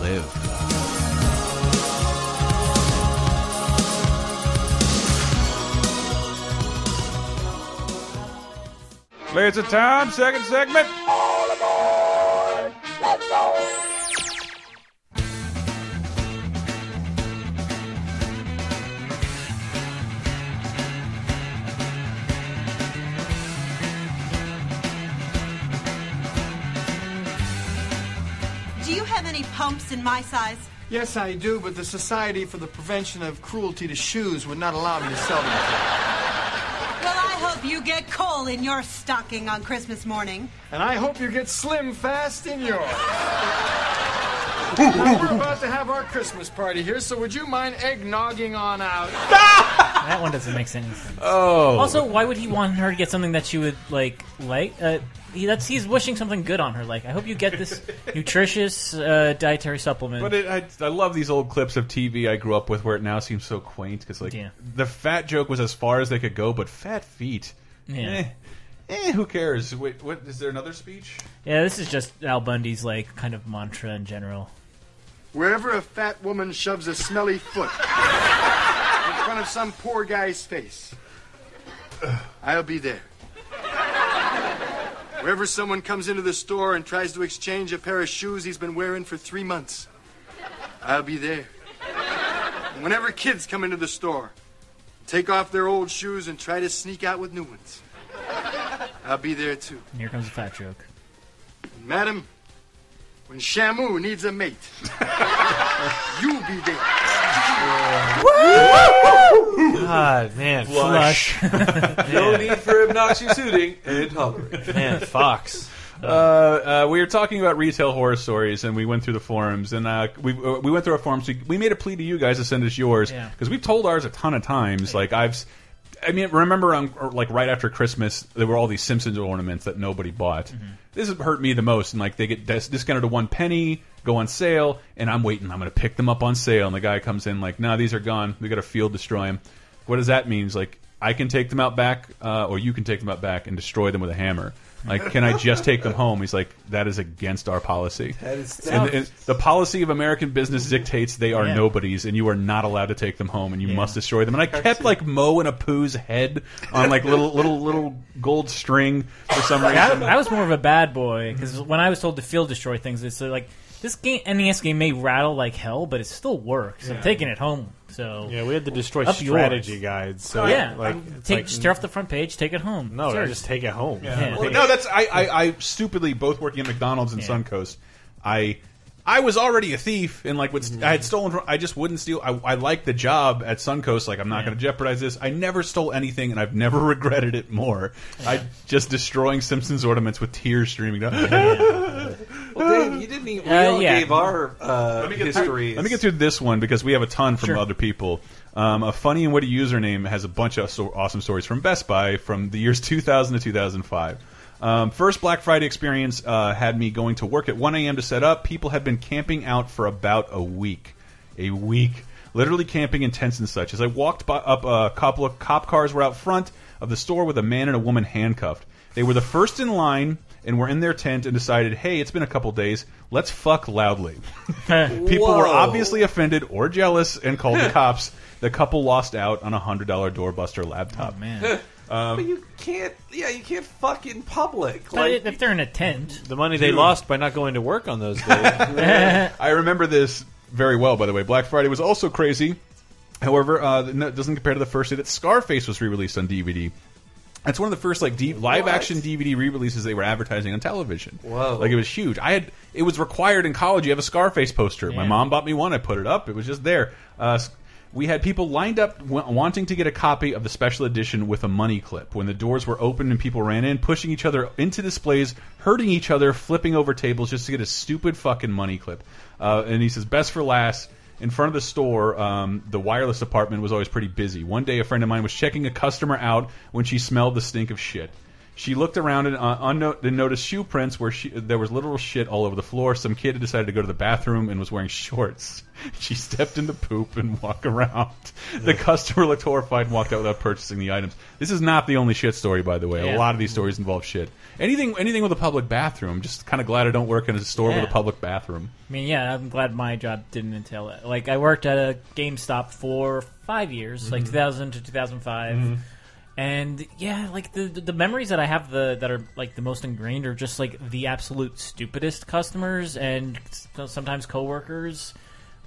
live. Laser time, second segment. My size? Yes, I do, but the Society for the Prevention of Cruelty to Shoes would not allow me to sell them. Well, I hope you get coal in your stocking on Christmas morning. And I hope you get slim fast in yours. Now, we're about to have our Christmas party here, so would you mind eggnogging on out? That one doesn't make any sense. Oh. Also, why would he want her to get something that she would like? Like, uh, he, that's he's wishing something good on her. Like, I hope you get this nutritious uh, dietary supplement. But it, I, I love these old clips of TV I grew up with where it now seems so quaint because like Yeah. the fat joke was as far as they could go, but fat feet. Yeah. Eh, eh, who cares? Wait, what is there another speech? yeah, this is just Al Bundy's like kind of mantra in general. Wherever a fat woman shoves a smelly foot in front of some poor guy's face, I'll be there. Wherever someone comes into the store and tries to exchange a pair of shoes he's been wearing for three months, I'll be there. And whenever kids come into the store, take off their old shoes and try to sneak out with new ones, I'll be there too. And here comes a fat joke. Madam, when Shamu needs a mate, you'll be there. God, man, Flush. no need for obnoxious hooting and hollering. Man, Fox. Uh, uh, we were talking about retail horror stories, and we went through the forums, and uh, we uh, we went through our forums. We, we made a plea to you guys to send us yours Yeah. because we've told ours a ton of times. Like I've, s- I mean, remember on like right after Christmas, there were all these Simpsons ornaments that nobody bought. Mm-hmm. This hurt me the most, and like they get discounted to one penny, go on sale, and I'm waiting. I'm going to pick them up on sale, and the guy comes in like, "No, these are gone. We got to field destroy them." What does that mean? It's like I can take them out back, uh, or you can take them out back and destroy them with a hammer. Like, can I just take them home? He's like, that is against our policy. That is And, and the policy of American business dictates they are Yeah. nobodies, and you are not allowed to take them home, and you Yeah. must destroy them. And I kept like Mo and a Apu's head on like little little little gold string for some reason. I, I was more of a bad boy because when I was told to field destroy things, it's like this game NES game may rattle like hell, but it still works. I'm taking it home. So Yeah, we had to destroy Up strategy yours. guides. So yeah, like, take it's like, just tear off the front page, take it home. no, Sure. Just take it home. Yeah. Well, no, that's I, I, I stupidly both working at McDonald's and Yeah. Suncoast. I I was already a thief and like would, I had stolen from I just wouldn't steal. I, I like the job at Suncoast. Like I'm not Yeah. going to jeopardize this. I never stole anything and I've never regretted it more. I just destroying Simpsons ornaments with tears streaming down. Well, Dave, you didn't even. We Uh, all yeah. gave our uh, histories. Let me get through this one because we have a ton from Sure. other people. Um, a funny and witty username has a bunch of so awesome stories from Best Buy from the years 2000 to 2005. Um, first Black Friday experience uh, had me going to work at 1 a.m. to set up. People had been camping out for about a week. A week. Literally camping in tents and such. As I walked by, up, a couple of cop cars were out front of the store with a man and a woman handcuffed. They were the first in line and were in their tent and decided, hey, it's been a couple days. Let's fuck loudly. People were obviously offended or jealous and called the cops. The couple lost out on a hundred dollar doorbuster laptop. Oh man, but you can't. Yeah, you can't fuck in public. but Like, if they're in a tent, The money they lost by not going to work on those days. I remember this very well, by the way. Black Friday was also crazy. However, uh, no- it doesn't compare to the first day that Scarface was re-released on DVD. That's one of the first like live action DVD re-releases they were advertising on television. Whoa. Like it was huge. I had it was required in college. You have a Scarface poster. My mom bought me one. I put it up. It was just there. Uh, we had people lined up wanting to get a copy of the special edition with a money clip. When the doors were open and people ran in, pushing each other into displays, hurting each other, flipping over tables just to get a stupid fucking money clip. Uh, and he says, best for last. In front of the store, um, the wireless department was always pretty busy. One day, a friend of mine was checking a customer out when she smelled the stink of shit. She looked around and, uh, unno- and noticed shoe prints where she, there was literal shit all over the floor. Some kid had decided to go to the bathroom and was wearing shorts. She stepped in the poop and walked around. The customer looked horrified and walked out without purchasing the items. This is not the only shit story, by the way. A lot of these stories involve shit. Anything, anything with a public bathroom. Just kind of glad I don't work in a store with a public bathroom. I mean, yeah, I'm glad my job didn't entail that. Like, I worked at a GameStop for five years, like 2000 to 2005. And yeah, like the, the memories that I have the that are like the most ingrained are just like the absolute stupidest customers and sometimes coworkers.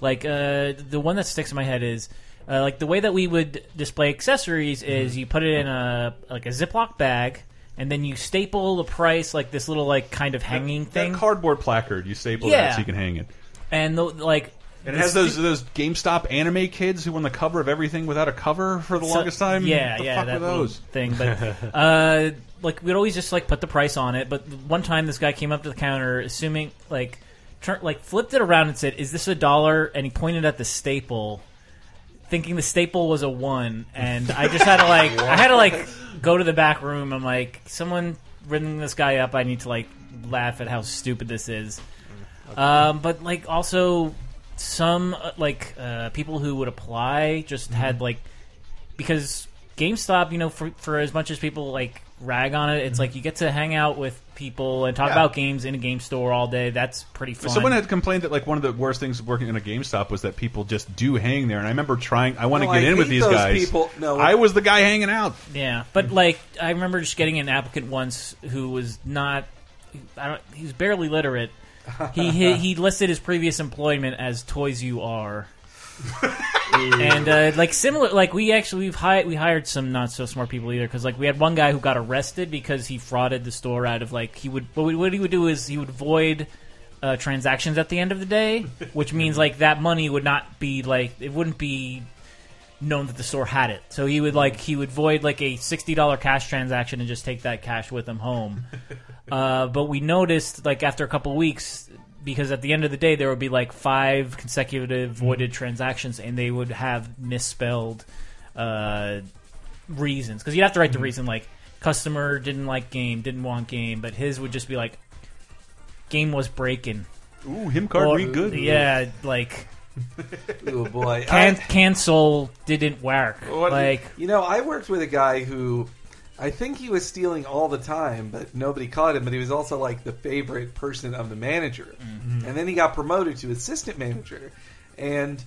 Like uh, the one that sticks in my head is uh, like the way that we would display accessories is you put it in a like a Ziploc bag and then you staple the price like this little like kind of hanging thing. That cardboard placard, you staple Yeah. that so you can hang it. and the, like And it has those those GameStop anime kids who won the cover of everything without a cover for the so- longest time. Yeah, the yeah, that those? thing. But uh, like we'd always just like put the price on it. But one time this guy came up to the counter, assuming like tur like flipped it around and said, "Is this a dollar?" And he pointed at the staple, thinking the staple was a one. And I just had to like I had to like go to the back room. I'm like, someone ringing this guy up. I need to like laugh at how stupid this is. Um, but like also some uh, like uh, people who would apply just had like because GameStop, you know, for for as much as people like rag on it, it's like you get to hang out with people and talk Yeah. about games in a game store all day. That's pretty fun. Someone had complained that like one of the worst things of working in a GameStop was that people just do hang there. And I remember trying. I want to No, get I in with hate these those guys. people. No. I was the guy hanging out. Yeah, but like I remember just getting an applicant once who was not, I don't, he was barely literate. He he, he listed his previous employment as "Toys You Are," and uh, like similar, like we actually we've hired we hired some not so smart people either because like we had one guy who got arrested because he frauded the store out of like he would what, we- what he would do is he would void. Uh, transactions at the end of the day, which means like that money would not be like it wouldn't be known that the store had it. So he would like he would void like a sixty dollar cash transaction and just take that cash with him home. uh, but we noticed like after a couple weeks. Because at the end of the day, there would be like five consecutive voided transactions, and they would have misspelled uh, reasons. Because you'd have to write the reason like customer didn't like game, didn't want game, but his would just be like game was breaking. Ooh, him card read good. Yeah, like Oh boy, can- I- cancel didn't work. What- like you know, I worked with a guy who I think he was stealing all the time, but nobody caught him. But he was also like the favorite person of the manager, and then he got promoted to assistant manager, and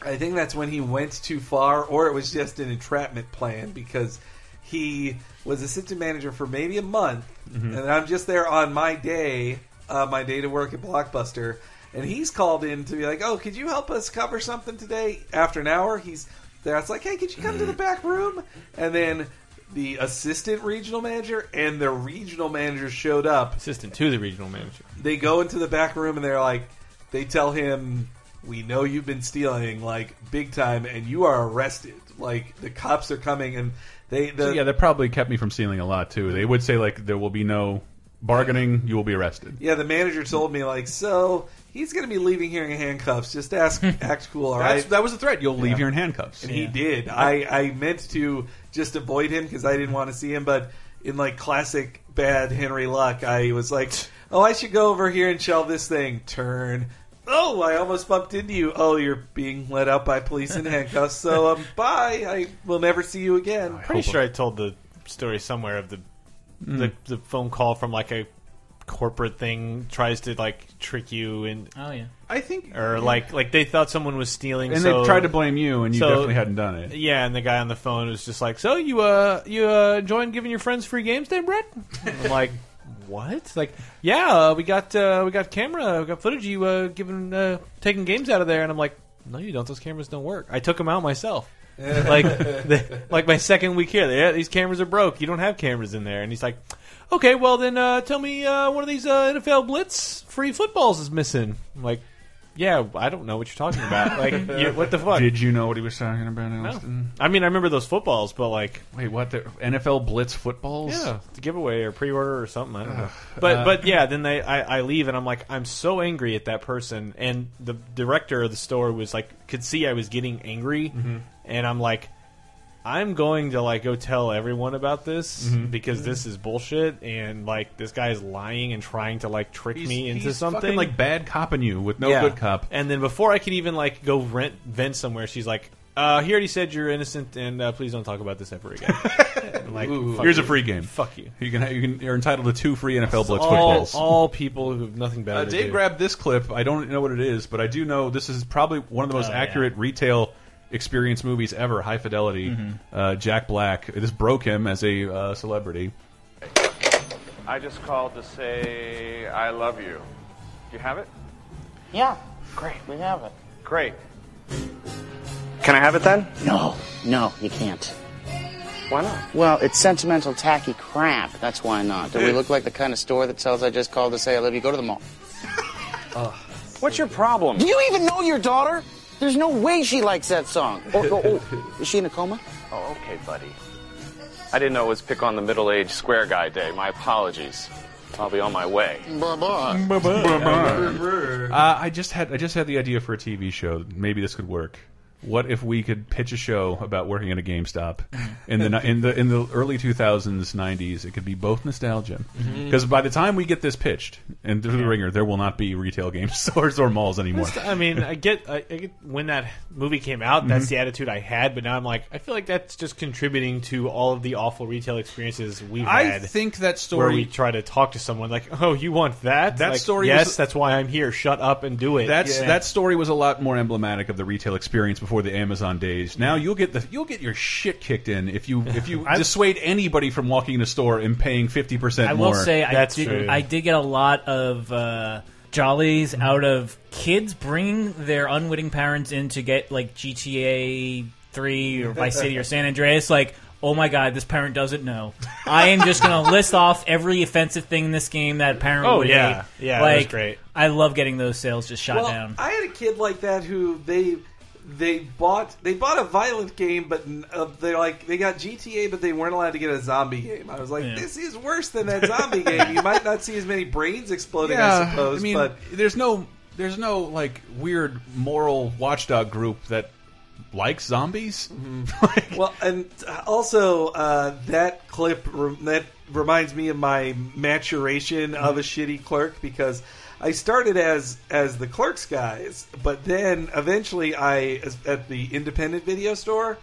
I think that's when he went too far, or it was just an entrapment plan because he was assistant manager for maybe a month, Mhm. and I'm just there on my day, uh, my day to work at Blockbuster, and he's called in to be like, "Oh, could you help us cover something today?" After an hour, he's there. It's like, "Hey, could you come to the mm-hmm. back room?" And then the assistant regional manager and the regional manager showed up. Assistant to the regional manager. They go into the back room and they're like, they tell him, "We know you've been stealing like big time, and you are arrested. Like the cops are coming." And they, the, So, yeah, that probably kept me from stealing a lot too. They would say like there will be no bargaining, you will be arrested. Yeah, the manager told me like, so he's going to be leaving here in handcuffs. Just ask, act cool, all right? That's- that was a threat. You'll leave here in handcuffs. and he Yeah. did. I I meant to just avoid him because I didn't want to see him, but in like classic bad Henry Luck, I was like, oh, I should go over here and shelve this thing. Turn. Oh, I almost bumped into you. Oh, you're being let out by police in handcuffs. So, um, bye. I will never see you again. Pretty sure I told the story somewhere of the Mm. the, the phone call from like a corporate thing tries to like trick you and oh yeah I think or like like they thought someone was stealing And so- they tried to blame you, and you so- definitely hadn't done it. Yeah, and the guy on the phone was just like, "So you uh you uh enjoying giving your friends free games, then, Brett?" I'm like, "What?" Like, yeah, uh, we got uh, we got camera, we got footage. You uh, giving uh, taking games out of there, and I'm like, "No, you don't. Those cameras don't work. I took them out myself." like, the, like my second week here, yeah, these cameras are broke. You don't have cameras in there, and he's like, "Okay, well then, uh, tell me uh, one of these uh, NFL Blitz free footballs is missing." I'm like. Yeah, I don't know what you're talking about. Like, you, what the fuck? Did you know what he was talking about, No. I mean, I remember those footballs, but like, wait, what? The NFL Blitz footballs? Yeah, the giveaway or pre-order or something. I don't know. But Uh, but yeah, then they I, I leave and I'm like I'm so angry at that person, and the director of the store was like could see I was getting angry, Mhm. and I'm like. I'm going to like go tell everyone about this Mhm. because this is bullshit and like this guy is lying and trying to like trick He's- me into something fucking, like bad copping you with no Yeah. good cop. And then before I could even like go rent vent somewhere, she's like, uh, "He already said you're innocent, and uh, please don't talk about this ever again." Like, fuck Here's a free game. Fuck you. You can, you can you're entitled to two free NFL Blitz all, footballs. all people who have nothing better Uh, Dave grabbed this clip. I don't know what it is, but I do know this is probably one of the most Oh, yeah. accurate retail experience movies ever. High fidelity. Mm-hmm. Uh, Jack Black. This broke him as a uh, celebrity. I just called to say I love you. Do you have it? Yeah. Great. We have it. Great. Can I have it then? No, no, you can't. Why not? Well, it's sentimental, tacky crap. That's why not. Do we look like the kind of store that sells I just called to say I love you? Go to the mall. What's your problem? Do you even know your daughter? There's no way she likes that song. Oh, oh, oh. Is she in a coma? Oh, okay, buddy. I didn't know it was pick on the middle-aged square guy day. My apologies. I'll be on my way. Bye-bye. Bye Uh, I just had I just had the idea for a TV show. Maybe this could work. What if we could pitch a show about working at a GameStop in the in the in the early 2000s, 90s? It could be both nostalgia because by the time we get this pitched and through the ringer, there will not be retail game stores or malls anymore. I mean, I get, I, I get when that movie came out. That's Mhm. the attitude I had, but now I'm like, I feel like that's just contributing to all of the awful retail experiences we've I had. think that story where we try to talk to someone like, "Oh, you want that?" That Like, story Yes, was- that's why I'm here. Shut up and do it. That's Yeah. that story was a lot more emblematic of the retail experience before the Amazon days. Now you'll get the you'll get your shit kicked in if you if you dissuade anybody from walking in a store and paying fifty percent I more. will say I did, I did get a lot of uh, jollies out of kids bringing their unwitting parents in to get like GTA three or Vice City or San Andreas. Like, oh my god, this parent doesn't know. I am just going to list off every offensive thing in this game that parent Oh, would yeah. hate. Yeah, that was like, great. I love getting those sales just shot well, down. I had a kid like that who they they bought they bought a violent game, but uh, they're like they got GTA, but they weren't allowed to get a zombie game. I was like, Yeah. this is worse than that zombie game. You might not see as many brains exploding, I suppose, I mean, but there's no there's no like weird moral watchdog group that likes zombies. well, and also uh, that clip re- that reminds me of my maturation of a shitty clerk because I started as as the clerks guys, but then eventually I as, at the independent video store,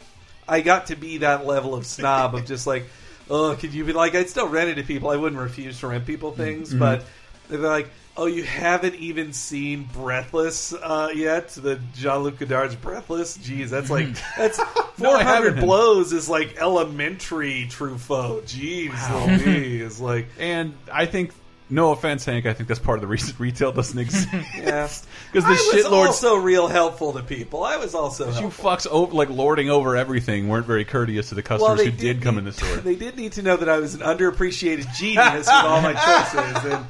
I got to be that level of snob of just like, oh, could you be like? I'd still rent it to people. I wouldn't refuse to rent people things, Mhm. but they're like. Oh, you haven't even seen Breathless uh, yet? The Jean Luc Godard's Breathless. Jeez, that's like that's four hundred haven't. blows is like elementary Truffaut. Jeez, Louise, like and I think. No offense, Hank. I think that's part of the reason retail doesn't exist. yeah, because the I was shitlords also real helpful to people. I was also you fucks over, like lording over everything weren't very courteous to the customers they who did, come in the store. They did need to know that I was an underappreciated genius with all my choices, and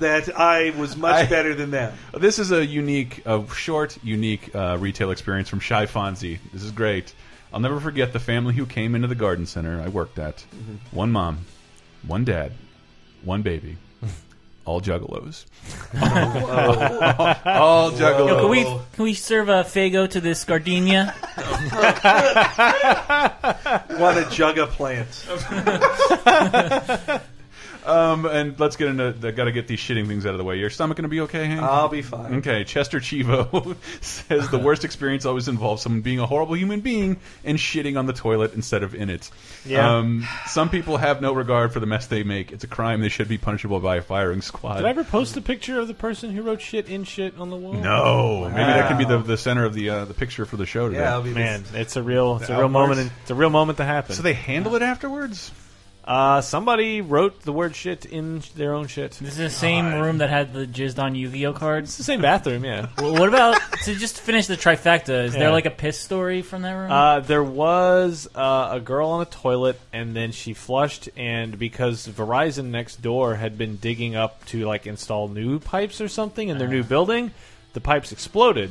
that I was much I- better than them. This is a unique, a short, unique uh, retail experience from Shy Fonzie. This is great. I'll never forget the family who came into the garden center I worked at. Mm-hmm. One mom, one dad, one baby, all juggalos. all juggalos. Yo, can we can we serve a Faygo to this gardenia? What a jug of plant. Um, and let's get into. I got to get these shitting things out of the way. Your stomach going to be okay, Hank? I'll be fine. Okay. Chester Chivo says the worst experience always involves someone being a horrible human being and shitting on the toilet instead of in it. Yeah. Um, some people have no regard for the mess they make. It's a crime. They should be punishable by a firing squad. Did I ever post a picture of the person who wrote shit in shit on the wall? No, maybe that can be the the center of the uh, the picture for the show today. Yeah, I'll be Man, it's a real, it's a real outburst. moment. It's a real moment to happen. So they handle it afterwards. Uh, somebody wrote the word shit in their own shit. This is the same room that had the jizzed on Yu-Gi-Oh cards. It's the same bathroom, yeah. Well, what about to just finish the trifecta? Is Yeah. there like a piss story from that room? Uh, there was uh, a girl on a toilet, and then she flushed, and because Verizon next door had been digging up to like install new pipes or something in their new building, the pipes exploded,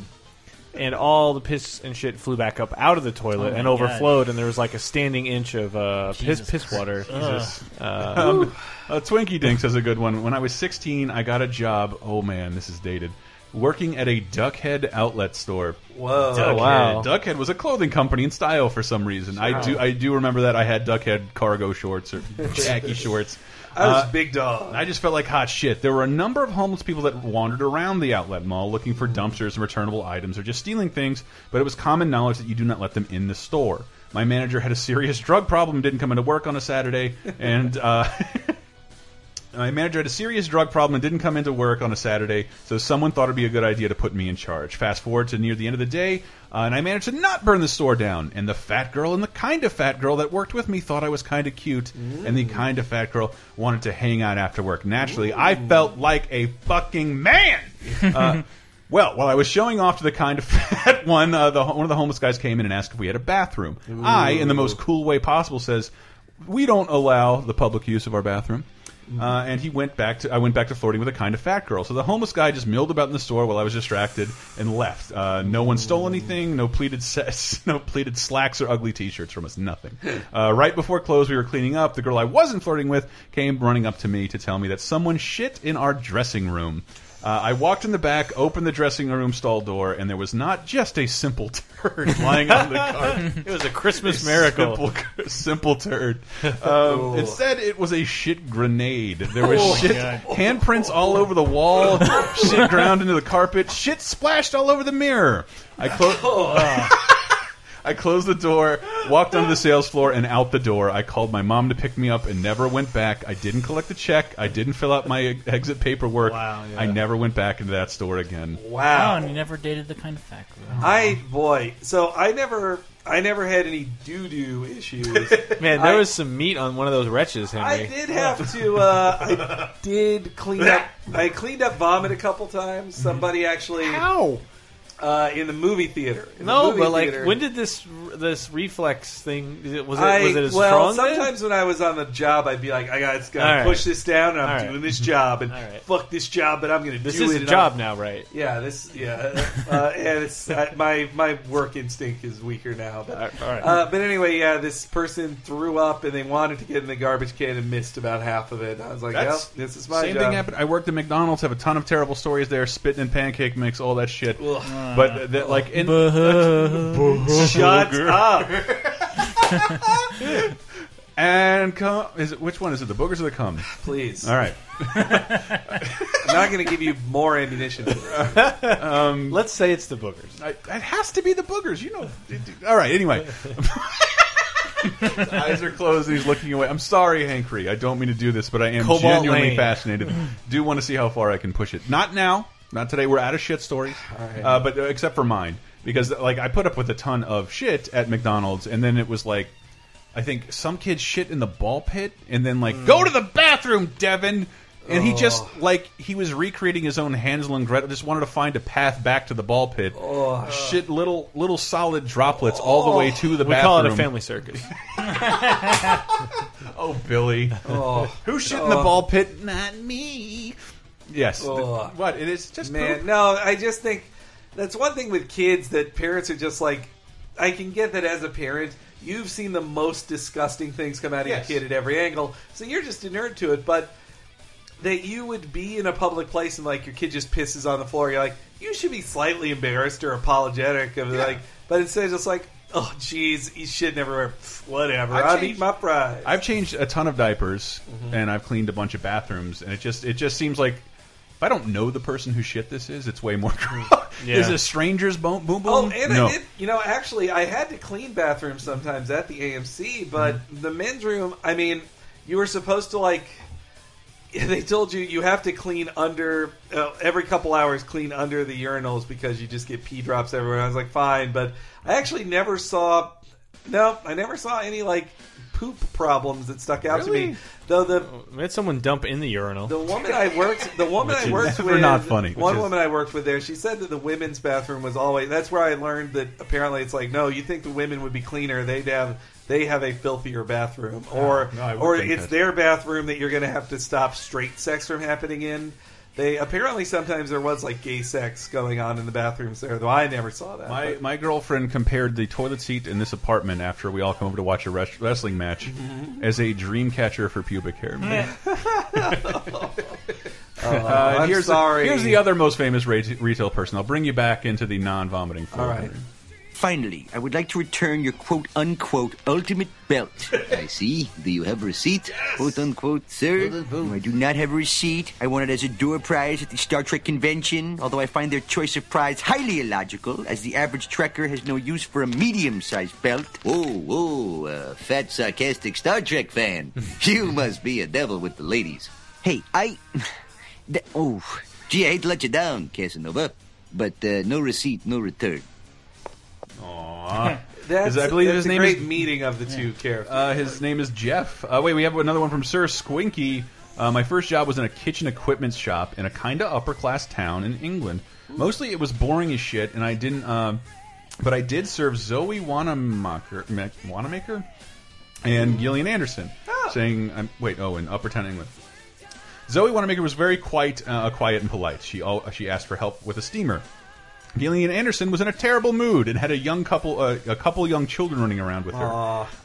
and all the piss and shit flew back up out of the toilet Oh and my overflowed, and there was like a standing inch of uh, piss Jesus piss water. Jesus. Uh, Um, uh, Twinkie Dinks has a good one. When I was 16, I got a job. Oh man, this is dated. Working at a Duckhead outlet store. Whoa. Duckhead. wow. Duckhead was a clothing company in style for some reason. I do I do remember that I had Duckhead cargo shorts or khaki shorts. I was Uh, big dog. I just felt like hot shit. There were a number of homeless people that wandered around the outlet mall looking for dumpsters and returnable items or just stealing things, but it was common knowledge that you do not let them in the store. My manager had a serious drug problem, didn't come into work on a Saturday, and uh, my manager had a serious drug problem and didn't come into work on a Saturday, so someone thought it'd be a good idea to put me in charge. Fast forward to near the end of the day, uh, and I managed to not burn the store down. And the fat girl and the kind of fat girl that worked with me thought I was kind of cute, and the kind of fat girl wanted to hang out after work. Naturally, I felt like a fucking man. Uh, Well, while I was showing off to the kind of fat one, uh, the, one of the homeless guys came in and asked if we had a bathroom. I, in the most cool way possible, says, "We don't allow the public use of our bathroom." Uh, and he went back to I went back to flirting with a kind of fat girl. So the homeless guy just milled about in the store while I was distracted and left. Uh, no one stole anything. No pleated sets, no pleated slacks or ugly T-shirts from us. Nothing. Uh, right before close, we were cleaning up. The girl I wasn't flirting with came running up to me to tell me that someone shit in our dressing room. Uh, I walked in the back, opened the dressing room stall door, and there was not just a simple turd lying on the carpet. it was a Christmas A miracle. Simple, simple turd. Um, instead, it was a shit grenade. There was Oh, shit handprints all over the wall, shit ground into the carpet, shit splashed all over the mirror. I closed. I closed the door, walked onto the sales floor, and out the door. I called my mom to pick me up and never went back. I didn't collect the check. I didn't fill out my exit paperwork. Wow, yeah. I never went back into that store again. oh, Wow. and you never dated the kind of fat girl. I boy, so I never, I never had any doo doo issues. Man, there I- was some meat on one of those wretches, Henry. I did have to. Uh, I did clean up. I cleaned up vomit a couple times. Somebody actually. How? Uh, in the movie theater. In the No, movie but like, theater. when did this this reflex thing? is it- Was it I, was it as well, strong? then? sometimes when I was on the job, I'd be like, I got to All right. push this down, and I'm All right. doing this job, and All right. fuck this job, but I'm going to This do is a job I'm- now, right? Yeah, this yeah, uh, and it's uh, my my work instinct is weaker now. But, All right. uh, but anyway, yeah, this person threw up and they wanted to get in the garbage can and missed about half of it. I was like, That's- yep, this is my Same job. thing happened. I worked at McDonald's. Have a ton of terrible stories there. Spitting in pancake mix, all that shit. But that, like in Shut up. and come is it which one is it? The boogers or the cum? Please. All right. I'm not going to give you more ammunition. For. Um, Let's say it's the boogers. I, it has to be the boogers. You know. All right. Anyway. His eyes are closed and he's looking away. I'm sorry, Hankry. I don't mean to do this, but I am Cobalt genuinely Lane. fascinated. Do want to see how far I can push it. Not now. Not today. We're out of shit stories. right. Uh, but uh, except for mine, because like I put up with a ton of shit at McDonald's, and then it was like, I think some kid shit in the ball pit, and then like, go to the bathroom, Devin. And he just Oh. like he was recreating his own Hansel and Gretel. Just wanted to find a path back to the ball pit. Oh. Shit, little little solid droplets all the way to the We bathroom. call it a family circus. Oh, Billy. Oh. Who shit in the ball pit? Not me. Yes. Oh. What? It is just Man, poop. no, I just think that's one thing with kids that parents are just like. I can get that as a parent, you've seen the most disgusting things come out of Yes. your kid at every angle, so you're just inert to it. But that you would be in a public place and like your kid just pisses on the floor, you're like, you should be slightly embarrassed or apologetic of Yeah. like, but instead it's just like, oh jeez, he's shitting everywhere. Pff, Whatever, I've I'll changed- eat my fries. I've changed a ton of diapers Mm-hmm. and I've cleaned a bunch of bathrooms, and it just it just seems like if I don't know the person who shit this is, it's way more. Yeah. Is it a stranger's boom boom boom? Oh, and no. I did. You know, actually, I had to clean bathrooms sometimes at the AMC, but Mm-hmm. the men's room. I mean, you were supposed to like. They told you you have to clean under uh, every couple hours. Clean under the urinals because you just get pee drops everywhere. I was like, fine, but I actually never saw. No, I never saw any like poop problems that stuck out to me. Though the oh, We had someone dump in the urinal. the woman I worked, the woman Which I is worked never with, not funny, which One is- woman I worked with there, she said that the women's bathroom was always. That's where I learned that apparently it's like, no, you think the women would be cleaner? They'd have they have a filthier bathroom, ah, or no, I would or think it's that. their bathroom that you're going to have to stop straight sex from happening in. They apparently sometimes there was like gay sex going on in the bathrooms there, though I never saw that. My But- my girlfriend compared the toilet seat in this apartment after we all come over to watch a res- wrestling match Mm-hmm. as a dream catcher for pubic hair. Oh, Uh, I'm here's sorry. The, here's the other most famous retail person. I'll bring you back into the non-vomiting. All right. Finally, I would like to return your quote unquote ultimate belt. I see. Do you have a receipt? Quote unquote, sir. No, I do not have a receipt. I won it as a door prize at the Star Trek convention, although I find their choice of prize highly illogical, as the average Trekker has no use for a medium sized belt. Oh, oh, uh, fat, sarcastic Star Trek fan. you must be a devil with the ladies. Hey, I. Oh, gee, I hate to let you down, Casanova, but uh, no receipt, no return. Aww. That's, I believe that's his a name great is meeting of the two characters. Uh, his name is Jeff. Uh, wait, we have another one from Sir Squinky. Uh, my first job was in a kitchen equipment shop in a kind of upper class town in England. Mostly it was boring as shit, and I didn't. Um, but I did serve Zoe Wanamaker, Wanamaker and Gillian Anderson, saying, um, "Wait, oh, in Upper Town England." Zoe Wanamaker was very quite uh, quiet and polite. She al she asked for help with a steamer. Gillian Anderson was in a terrible mood and had a young couple, uh, a couple young children running around with her.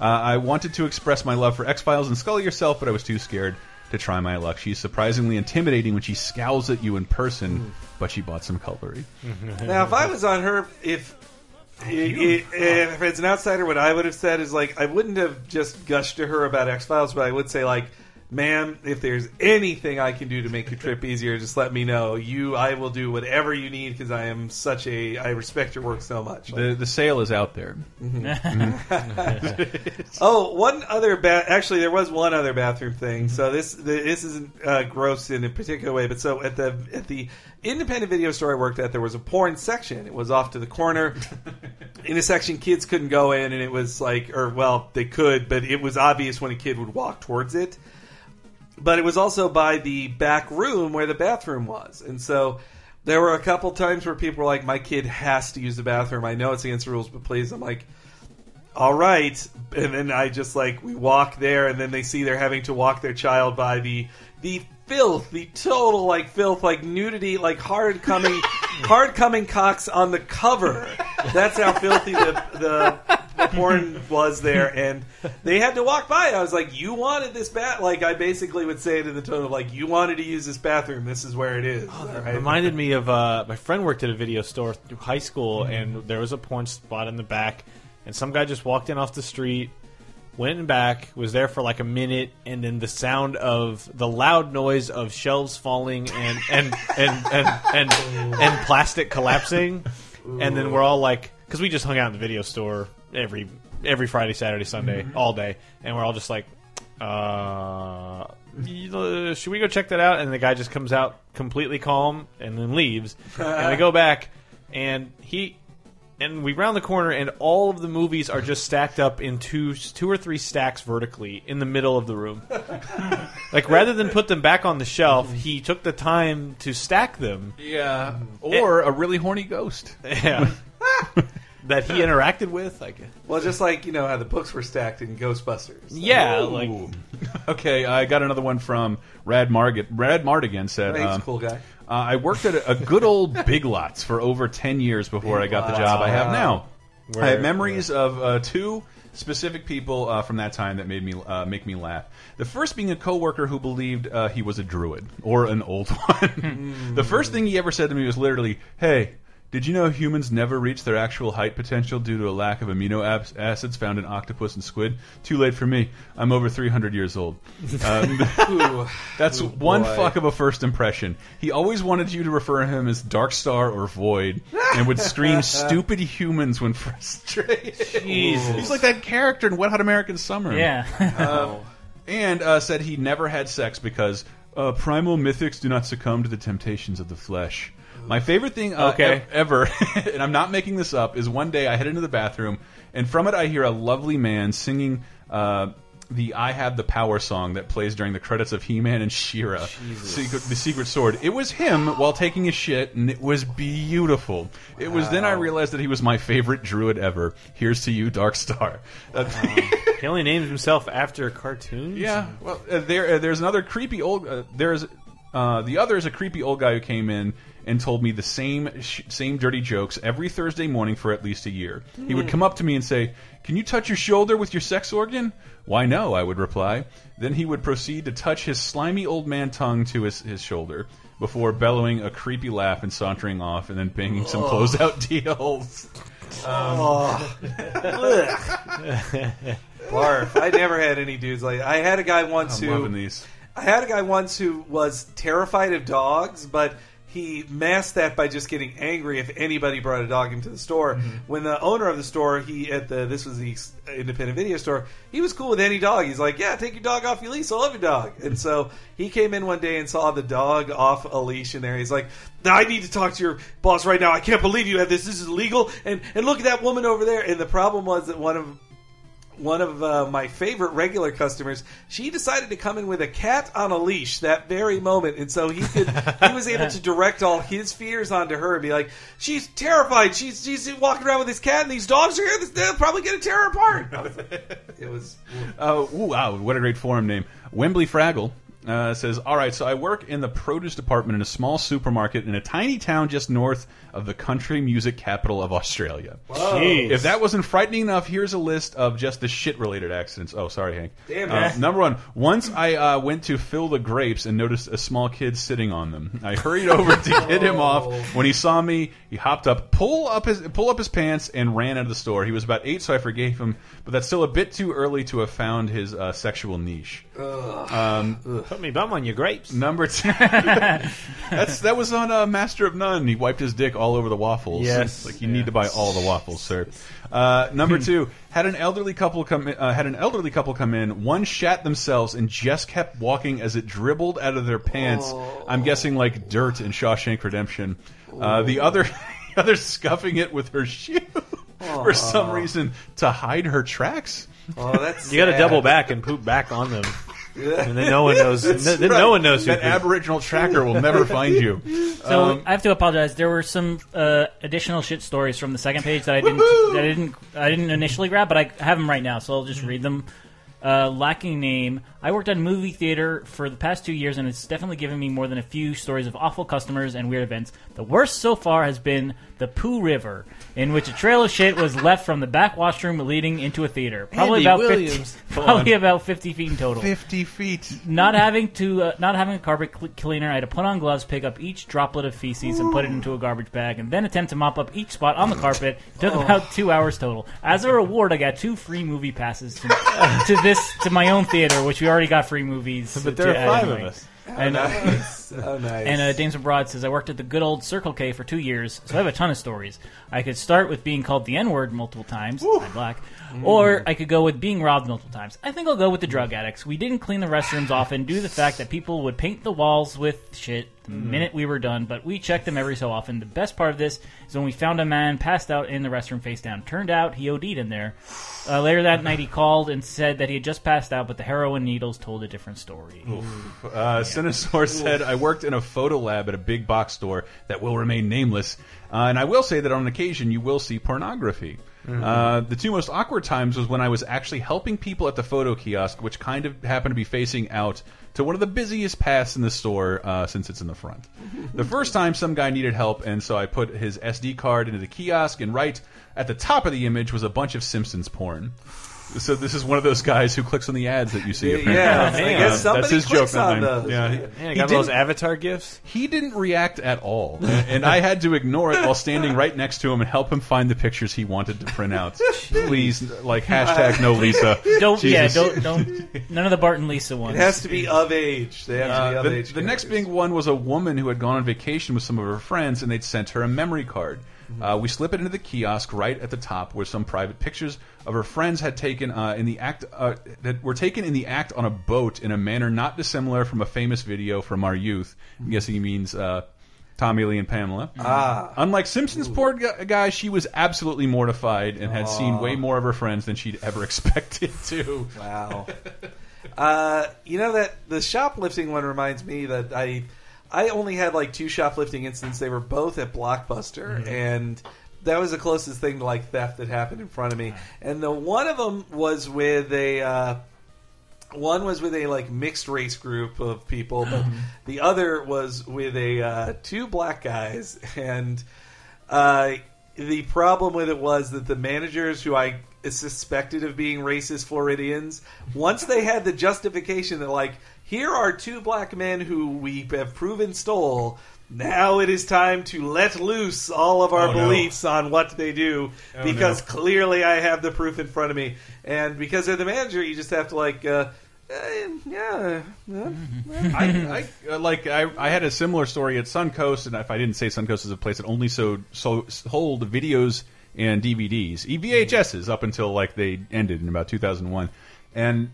Uh, I wanted to express my love for X Files and Scully herself, but I was too scared to try my luck. She's surprisingly intimidating when she scowls at you in person, but she bought some cutlery. Now, if I was on her, if i- i- if it's an outsider, what I would have said is like I wouldn't have just gushed to her about X Files, but I would say like, "Ma'am, if there's anything I can do to make your trip easier, just let me know. You, I will do whatever you need because I am such a I respect your work so much." The the sale is out there. oh, one other ba- actually, there was one other bathroom thing. So this the, this isn't uh, gross in a particular way, but so at the at the independent video store I worked at, there was a porn section. It was off to the corner in a section kids couldn't go in, and it was like, or well, they could, but it was obvious when a kid would walk towards it. But it was also by the back room where the bathroom was, and so There were a couple times where people were like, "My kid has to use the bathroom. I know it's against the rules, but please." I'm like, "All right," and then I just like we walk there, and then they see they're having to walk their child by the the filth, the total like filth, like nudity, like hard coming, hard coming cocks on the cover. That's how filthy the the, the porn was there, and they had to walk by. I was like, "You wanted this bath?" Like I basically would say it in the tone of like, "You wanted to use this bathroom. This is where it is." Right? reminded me of uh, my friend worked at a video store through high school, and there was a porn spot in the back, and some guy just walked in off the street, went back, was there for like a minute, and then the sound of the loud noise of shelves falling and and and and and, and, plastic collapsing, and then we're all like, because we just hung out in the video store every every Friday, Saturday, Sunday, all day, and we're all just like. Uh, should we go check that out? And the guy just comes out completely calm and then leaves. and we go back, and he and we round the corner, and all of the movies are just stacked up in two, two or three stacks vertically in the middle of the room. like rather than put them back on the shelf, he took the time to stack them. Yeah, or a really horny ghost. Yeah. that he interacted with. I guess. Well, just like you know how the books were stacked in Ghostbusters. Yeah, Ooh. like okay, I got another one from Rad Marget. Rad Mardigan said, Hey, he's a um, cool guy. Uh, I worked at a, a good old Big Lots for over ten years before I got the job I have now. I have memories of uh, two specific people uh, from that time that made me uh, make me laugh. The first being a coworker who believed uh, he was a druid or an old one. the first thing he ever said to me was literally, "Hey." Did you know humans never reach their actual height potential due to a lack of amino acids found in octopus and squid? Too late for me. I'm over 300 years old. Um, that's Ooh, one boy. fuck of a first impression. He always wanted you to refer to him as Dark Star or Void, and would scream "stupid humans" when frustrated. Jesus. He's like that character in Wet Hot American Summer. Yeah. Um, and uh, said he never had sex because uh, primal mythics do not succumb to the temptations of the flesh. My favorite thing uh, Okay. ev- ever, and I'm not making this up, is one day I head into the bathroom, and from it I hear a lovely man singing uh, the "I Have the Power" song that plays during the credits of He-Man and She-Ra, Secret, the Secret Sword. It was him while taking a shit, and it was beautiful. It was then I realized that he was my favorite druid ever. Here's to you, Dark Star. That's- he only names himself after cartoons. yeah, well, uh, there uh, there's another creepy old. Uh, there's uh, the other is a creepy old guy who came in and told me the same sh same dirty jokes every Thursday morning for at least a year. He would come up to me and say, "Can you touch your shoulder with your sex organ?" Why no, I would reply. Then he would proceed to touch his slimy old man tongue to his, his shoulder before bellowing a creepy laugh and sauntering off and then banging some closeout deals. Oh. Barf. I never had any dudes like I had a guy once I'm who. I had a guy once who was terrified of dogs, but he masked that by just getting angry if anybody brought a dog into the store. Mm-hmm. When the owner of the store, he at the this was the independent video store, he was cool with any dog. He's like, "Yeah, take your dog off your leash. I love your dog." And so he came in one day and saw the dog off a leash in there. He's like, "I need to talk to your boss right now. I can't believe you have this. This is illegal." And and look at that woman over there. And the problem was that one of one of uh, my favorite regular customers, she decided to come in with a cat on a leash that very moment, and so he could he was able to direct all his fears onto her and be like, "She's terrified. She's she's walking around with this cat, and these dogs are here. They'll probably going to tear her apart." it was ooh, wow, what a great forum name. Wembley Fraggle uh, says, All right, so I work in the produce department in a small supermarket in a tiny town just north of the country music capital of Australia. Jeez. If that wasn't frightening enough, here's a list of just the shit related accidents. Oh, sorry, Hank. Damn Uh, it. number one, once I uh, went to fill the grapes and noticed a small kid sitting on them. I hurried over to get him off. When he saw me, he hopped up, pull up his pull up his pants, and ran out of the store. He was about eight, so I forgave him, but that's still a bit too early to have found his uh, sexual niche. Um, Put me bum on your grapes. Number two. That's that was on uh, Master of None. He wiped his dick all over the waffles. Yes. like you need to buy all the waffles, sir. Uh, number two had an elderly couple come in, uh, had an elderly couple come in. One shat themselves and just kept walking as it dribbled out of their pants. I'm guessing like dirt in Shawshank Redemption. Uh, the other. the other scuffing it with her shoe for some reason to hide her tracks. Oh, that's You got to double back and poop back on them. And then no one knows. No, then right. no one knows who. That Aboriginal tracker will never find you. So Um, I have to apologize. There were some uh, additional shit stories from the second page that I didn't, that I didn't, I didn't initially grab, but I have them right now, so I'll just read them. Uh, lacking name. I worked at a movie theater for the past two years, and it's definitely given me more than a few stories of awful customers and weird events. The worst so far has been the Pooh River, in which a trail of shit was left from the back washroom leading into a theater. Probably Andy about Williams. 50, Come probably on. about fifty feet in total. 50 feet. Not having to, uh, not having a carpet cl- cleaner, I had to put on gloves, pick up each droplet of feces, and put it into a garbage bag, and then attempt to mop up each spot on the carpet. It took Oh. about two hours total. As a reward, I got two free movie passes to, to this to my own theater, which we already got free movies. But to there are add five anyway. of us. And, Oh, uh, nice. Oh, nice. and uh, Dames Abroad says, I worked at the good old Circle K for two years, so I have a ton of stories. I could start with being called the N word multiple times, I'm black, or I could go with being robbed multiple times. I think I'll go with the drug addicts. We didn't clean the restrooms often due to the fact that people would paint the walls with shit the minute we were done, but we checked them every so often. The best part of this is when we found a man passed out in the restroom face down. Turned out he OD'd in there. Uh, later that night, he called and said that he had just passed out, but the heroin needles told a different story. Uh, Cinesaur said, I worked in a photo lab at a big box store that will remain nameless. Uh, and I will say that on occasion you will see pornography. Uh, the two most awkward times was when I was actually helping people at the photo kiosk, which kind of happened to be facing out to one of the busiest paths in the store uh, since it's in the front. the first time, some guy needed help, and so I put his SD card into the kiosk, and right at the top of the image was a bunch of Simpsons porn. So this is one of those guys who clicks on the ads that you see. Yeah, apparently. yeah, I Uh, guess that's his joke. clicks not on those. Yeah, Yeah. he- Man, I he got those avatar gifts. he didn't react at all, and and I had to ignore it while standing right next to him and help him find the pictures he wanted to print out. Please, like hashtag no Lisa. Don't yeah, don't don't none of the Bart and Lisa ones. It has to be of age. They have to be Uh, of the, age. the next big one was a woman who had gone on vacation with some of her friends, and they'd sent her a memory card. Uh, we slip it into the kiosk right at the top, where some private pictures of her friends had taken uh, in the act uh, that were taken in the act on a boat in a manner not dissimilar from a famous video from our youth. I'm guessing he means uh, Tommy Lee and Pamela. Ah. Unlike Simpsons poor guy, she was absolutely mortified and had seen way more of her friends than she'd ever expected to. Wow. uh, you know that the shoplifting one reminds me that I I only had like two shoplifting incidents. They were both at Blockbuster, Mm-hmm. and that was the closest thing to like theft that happened in front of me. And the one of them was with a. Uh, one was with a like mixed race group of people, but the other was with a uh, two black guys, and uh, the problem with it was that the managers who I suspected of being racist Floridians, once they had the justification that like here are two black men who we have proven stole. Now it is time to let loose all of our Oh, no. beliefs on what they do Oh, because no. clearly I have the proof in front of me, and because they're the manager, you just have to like, uh, eh, yeah, yeah, I, I uh, like I, I had a similar story at Suncoast, and if I didn't say Suncoast is a place that only sold so sold videos and DVDs, E VHSs up until like they ended in about 2001, and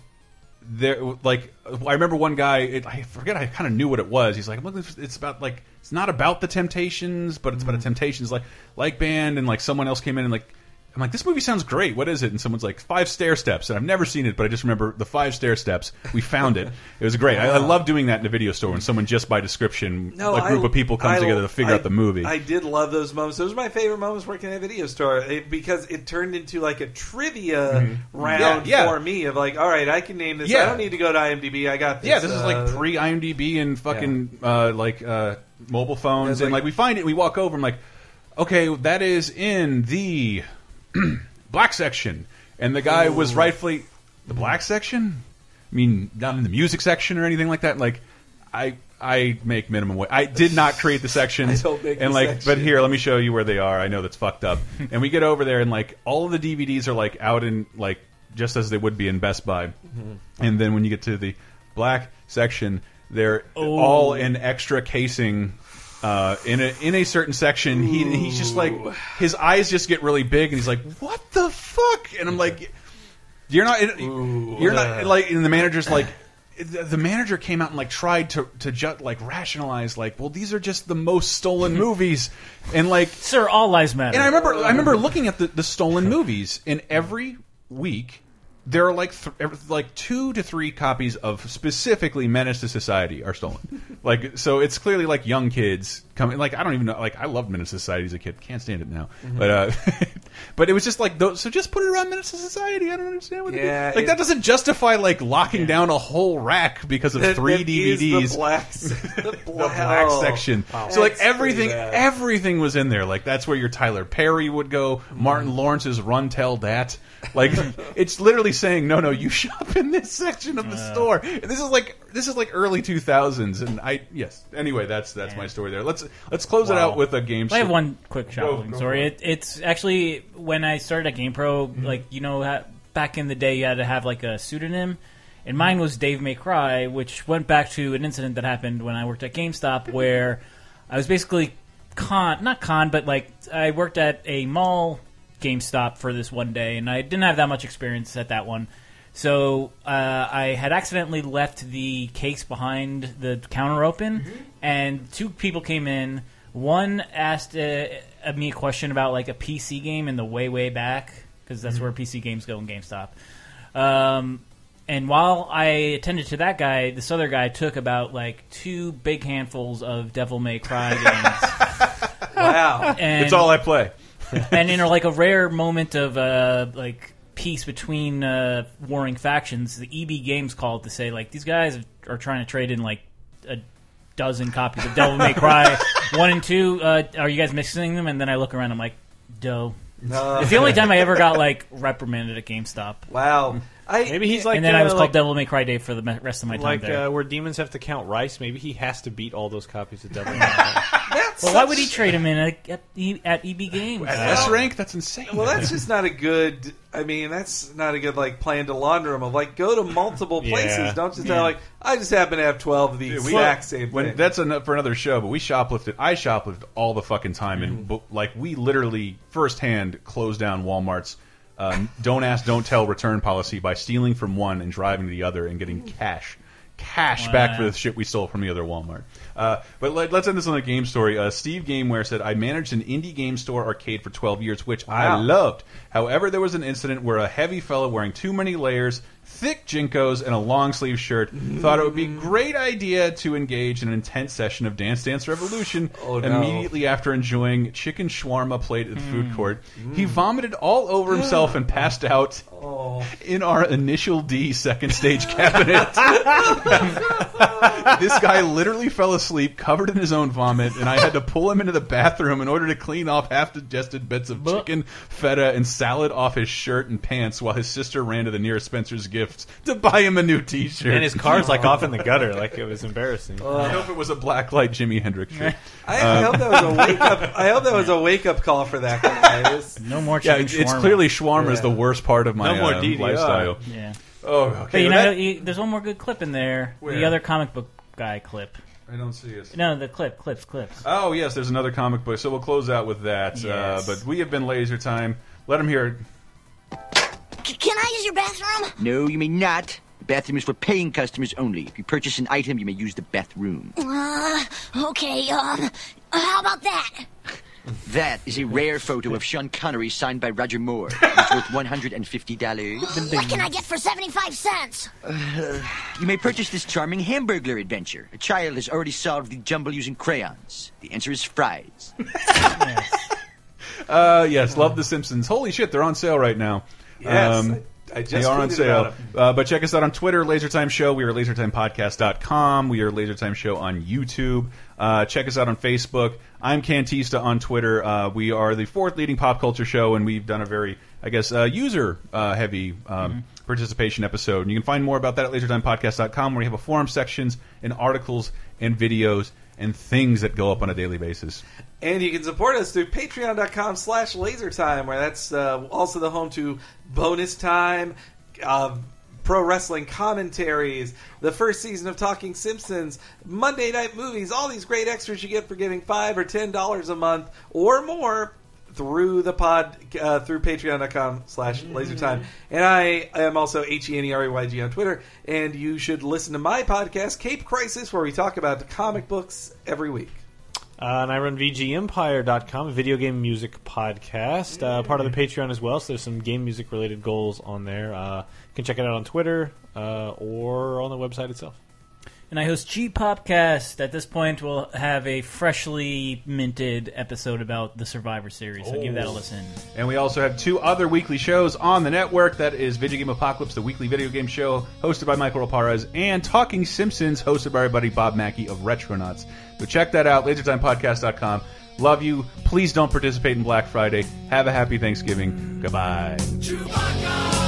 there like I remember one guy it, I forget I kind of knew what it was. He's like, look, it's- it's about like it's not about the Temptations, but it's about a mm. Temptations like like band, and like someone else came in and like. I'm like, this movie sounds great. What is it? And someone's like, Five Stair Steps. And I've never seen it, but I just remember the Five Stair Steps. We found it. It was great. I, I love doing that in a video store when someone just by description, No, a group I- of people comes I- together to figure out the movie. I did love those moments. Those were my favorite moments working at a video store it, because it turned into like a trivia round Mm-hmm. Yeah, yeah. for me of like, all right, I can name this. I don't need to go to IMDb. I got this. yeah, this is uh, like pre IMDb and fucking uh, like uh, mobile phones, It's and like- like we find it, we walk over, I'm like, okay, that is in the black section, and the guy was rightfully the black section. I mean, not in the music section or anything like that. Like, I I make minimum wage. I did not create the sections, I don't make and like, section. but here, let me show you where they are. I know that's fucked up. and we get over there, and like all of the DVDs are like out in like just as they would be in Best Buy. Mm-hmm. And then when you get to the black section, they're all in extra casing. Uh, in a in a certain section, he he's just like his eyes just get really big, and he's like, "What the fuck?" And I'm like, "You're not, you're not like." And the manager's like, the the manager came out and like tried to to ju like rationalize, like, "Well, these are just the most stolen movies," and like, Sir, all lives matter. and I remember I remember looking at the, the stolen movies, and every week there are like th like two to three copies of specifically Menace to Society are stolen. like so, it's clearly like young kids coming. Like I don't even know. Like I loved Menace to Society as a kid. Can't stand it now. Mhm. But uh, but it was just like those. So just put it around Menace to Society. I don't understand what. Yeah, it is. like it- that doesn't justify like locking down a whole rack because of three is the DVDs. black, the the black Oh, section. wow. So like everything, everything was in there. Like that's where your Tyler Perry would go. Martin Lawrence's Runteldat. Like it's literally saying, no, no, you shop in this section of the Uh. store. And this is like this is like early two thousands. And I yes. Anyway, that's that's my story there. Let's let's close it out with a game. I have one quick Go- shopping go story. It, it's actually when I started at GamePro, Mm-hmm. like you know, back in the day, you had to have like a pseudonym, and mine was Dave May Cry, which went back to an incident that happened when I worked at GameStop, where I was basically con, not con, but like I worked at a mall GameStop for this one day, and I didn't have that much experience at that one. So uh, I had accidentally left the case behind the counter open, and two people came in. One asked uh, me a question about like a PC game in the way way back because that's where PC games go in GameStop. Um, and while I attended to that guy, this other guy took about like two big handfuls of Devil May Cry games. Wow. And- it's all I play. and in a, like a rare moment of uh, like peace between uh, warring factions, the EB Games called to say like these guys are trying to trade in like a dozen copies of Devil May Cry one and two. Uh, are you guys mixing them? And then I look around, I'm like, dough. No. It's the only time I ever got like reprimanded at GameStop. Wow. I, Maybe he's like and then I uh, was like- called Devil May Cry Dave for the rest of my time like there. uh, where demons have to count rice. Maybe he has to beat all those copies of Devil May Cry. well, why would he trade him in at, at, E- at EB Games? At S rank, that's insane. Well, that's just not a good. I mean, that's not a good like plan to launder them. Of like, go to multiple Yeah. places. Don't just Yeah. have like, I just happen to have twelve of the Dude, we- exact same when thing. that's enough for another show. But we shoplifted. I shoplifted all the fucking time, Mm-hmm. and bu- like we literally firsthand closed down Walmart's um, "Don't Ask, Don't Tell" return policy by stealing from one and driving to the other and getting cash, cash back for Wow. the shit we stole from the other Walmart. Uh, but let, us end this on a game story. Uh, Steve Gameware said, "I managed an indie game store arcade for 12 years, which I loved. However, there was an incident where a heavy fellow wearing too many layers." Thick JNCOs and a long sleeve shirt. Thought it would be a great idea to engage in an intense session of Dance Dance Revolution Oh, no. immediately after enjoying chicken shawarma plate at the Mm. food court. He vomited all over himself and passed out Oh. in our initial D second stage cabinet. this guy literally fell asleep covered in his own vomit, and I had to pull him into the bathroom in order to clean off half digested bits of chicken, feta, and salad off his shirt and pants while his sister ran to the nearest Spencer's Gifts to buy him a new t shirt. and his car's like off in the gutter. Like it was embarrassing. I hope it was a blacklight Jimi Hendrix shirt. I, I hope that was a wake up. I hope that was a wake up call for that guy. It's- no more Yeah, chicken it's, it's shawarma. clearly shawarma is the worst part of my No more uh, lifestyle. Yeah. Oh, Hey, okay. you well, know, that- you, there's one more good clip in there. Where? The other comic book guy clip. I don't see it. No, the clip, clips, clips. Oh yes, there's another comic book. So we'll close out with that. Yes. Uh, but we have been Laser Time. Let him hear it. C- Can I use your bathroom? No, you may not. The bathroom is for paying customers only. If you purchase an item, you may use the bathroom. Uh, okay, um, how about that? That is a rare photo of Sean Connery signed by Roger Moore. It's worth $150. What can I get for 75 cents? You may purchase this charming Hamburglar adventure. A child has already solved the jumble using crayons. The answer is fries. Uh, yes, love The Simpsons. Holy shit, they're on sale right now. Yes, Um, I- just they are on sale. Uh, but check us out on Twitter, LaserTime Show. We are at LaserTimePodcast.com. We are LaserTime Show on YouTube. Uh, check us out on Facebook. I'm Cantista on Twitter. Uh, we are the fourth leading pop culture show, and we've done a very, I guess, uh, user uh, heavy um, participation episode. And you can find more about that at LaserTimePodcast.com, where we have a forum sections and articles and videos and things that go up on a daily basis. And you can support us through patreon.com slash lasertime, where that's uh, also the home to bonus time, uh, pro wrestling commentaries, the first season of Talking Simpsons, Monday night movies, all these great extras you get for giving 5 or $10 a month or more through the pod uh, through patreon.com slash lasertime. And i am also h-e-n-e-r-e-y-g on twitter. And you should listen to my podcast cape crisis where we talk about comic books every week Uh, and I run VGEmpire.com, a video game music podcast, uh, part of the Patreon as well. So there's some game music related goals on there. Uh, you can check it out on Twitter uh, or on the website itself. And I host G Popcast. At this point, we'll have a freshly minted episode about the Survivor Series. So give that a listen. And we also have two other weekly shows on the network. That is Video Game Apocalypse, the weekly video game show hosted by Michael Raparez, and Talking Simpsons, hosted by our buddy Bob Mackey of Retronauts. So check that out, lasertimepodcast.com. Love you. Please don't participate in Black Friday. Have a happy Thanksgiving. Goodbye. Chewbacca.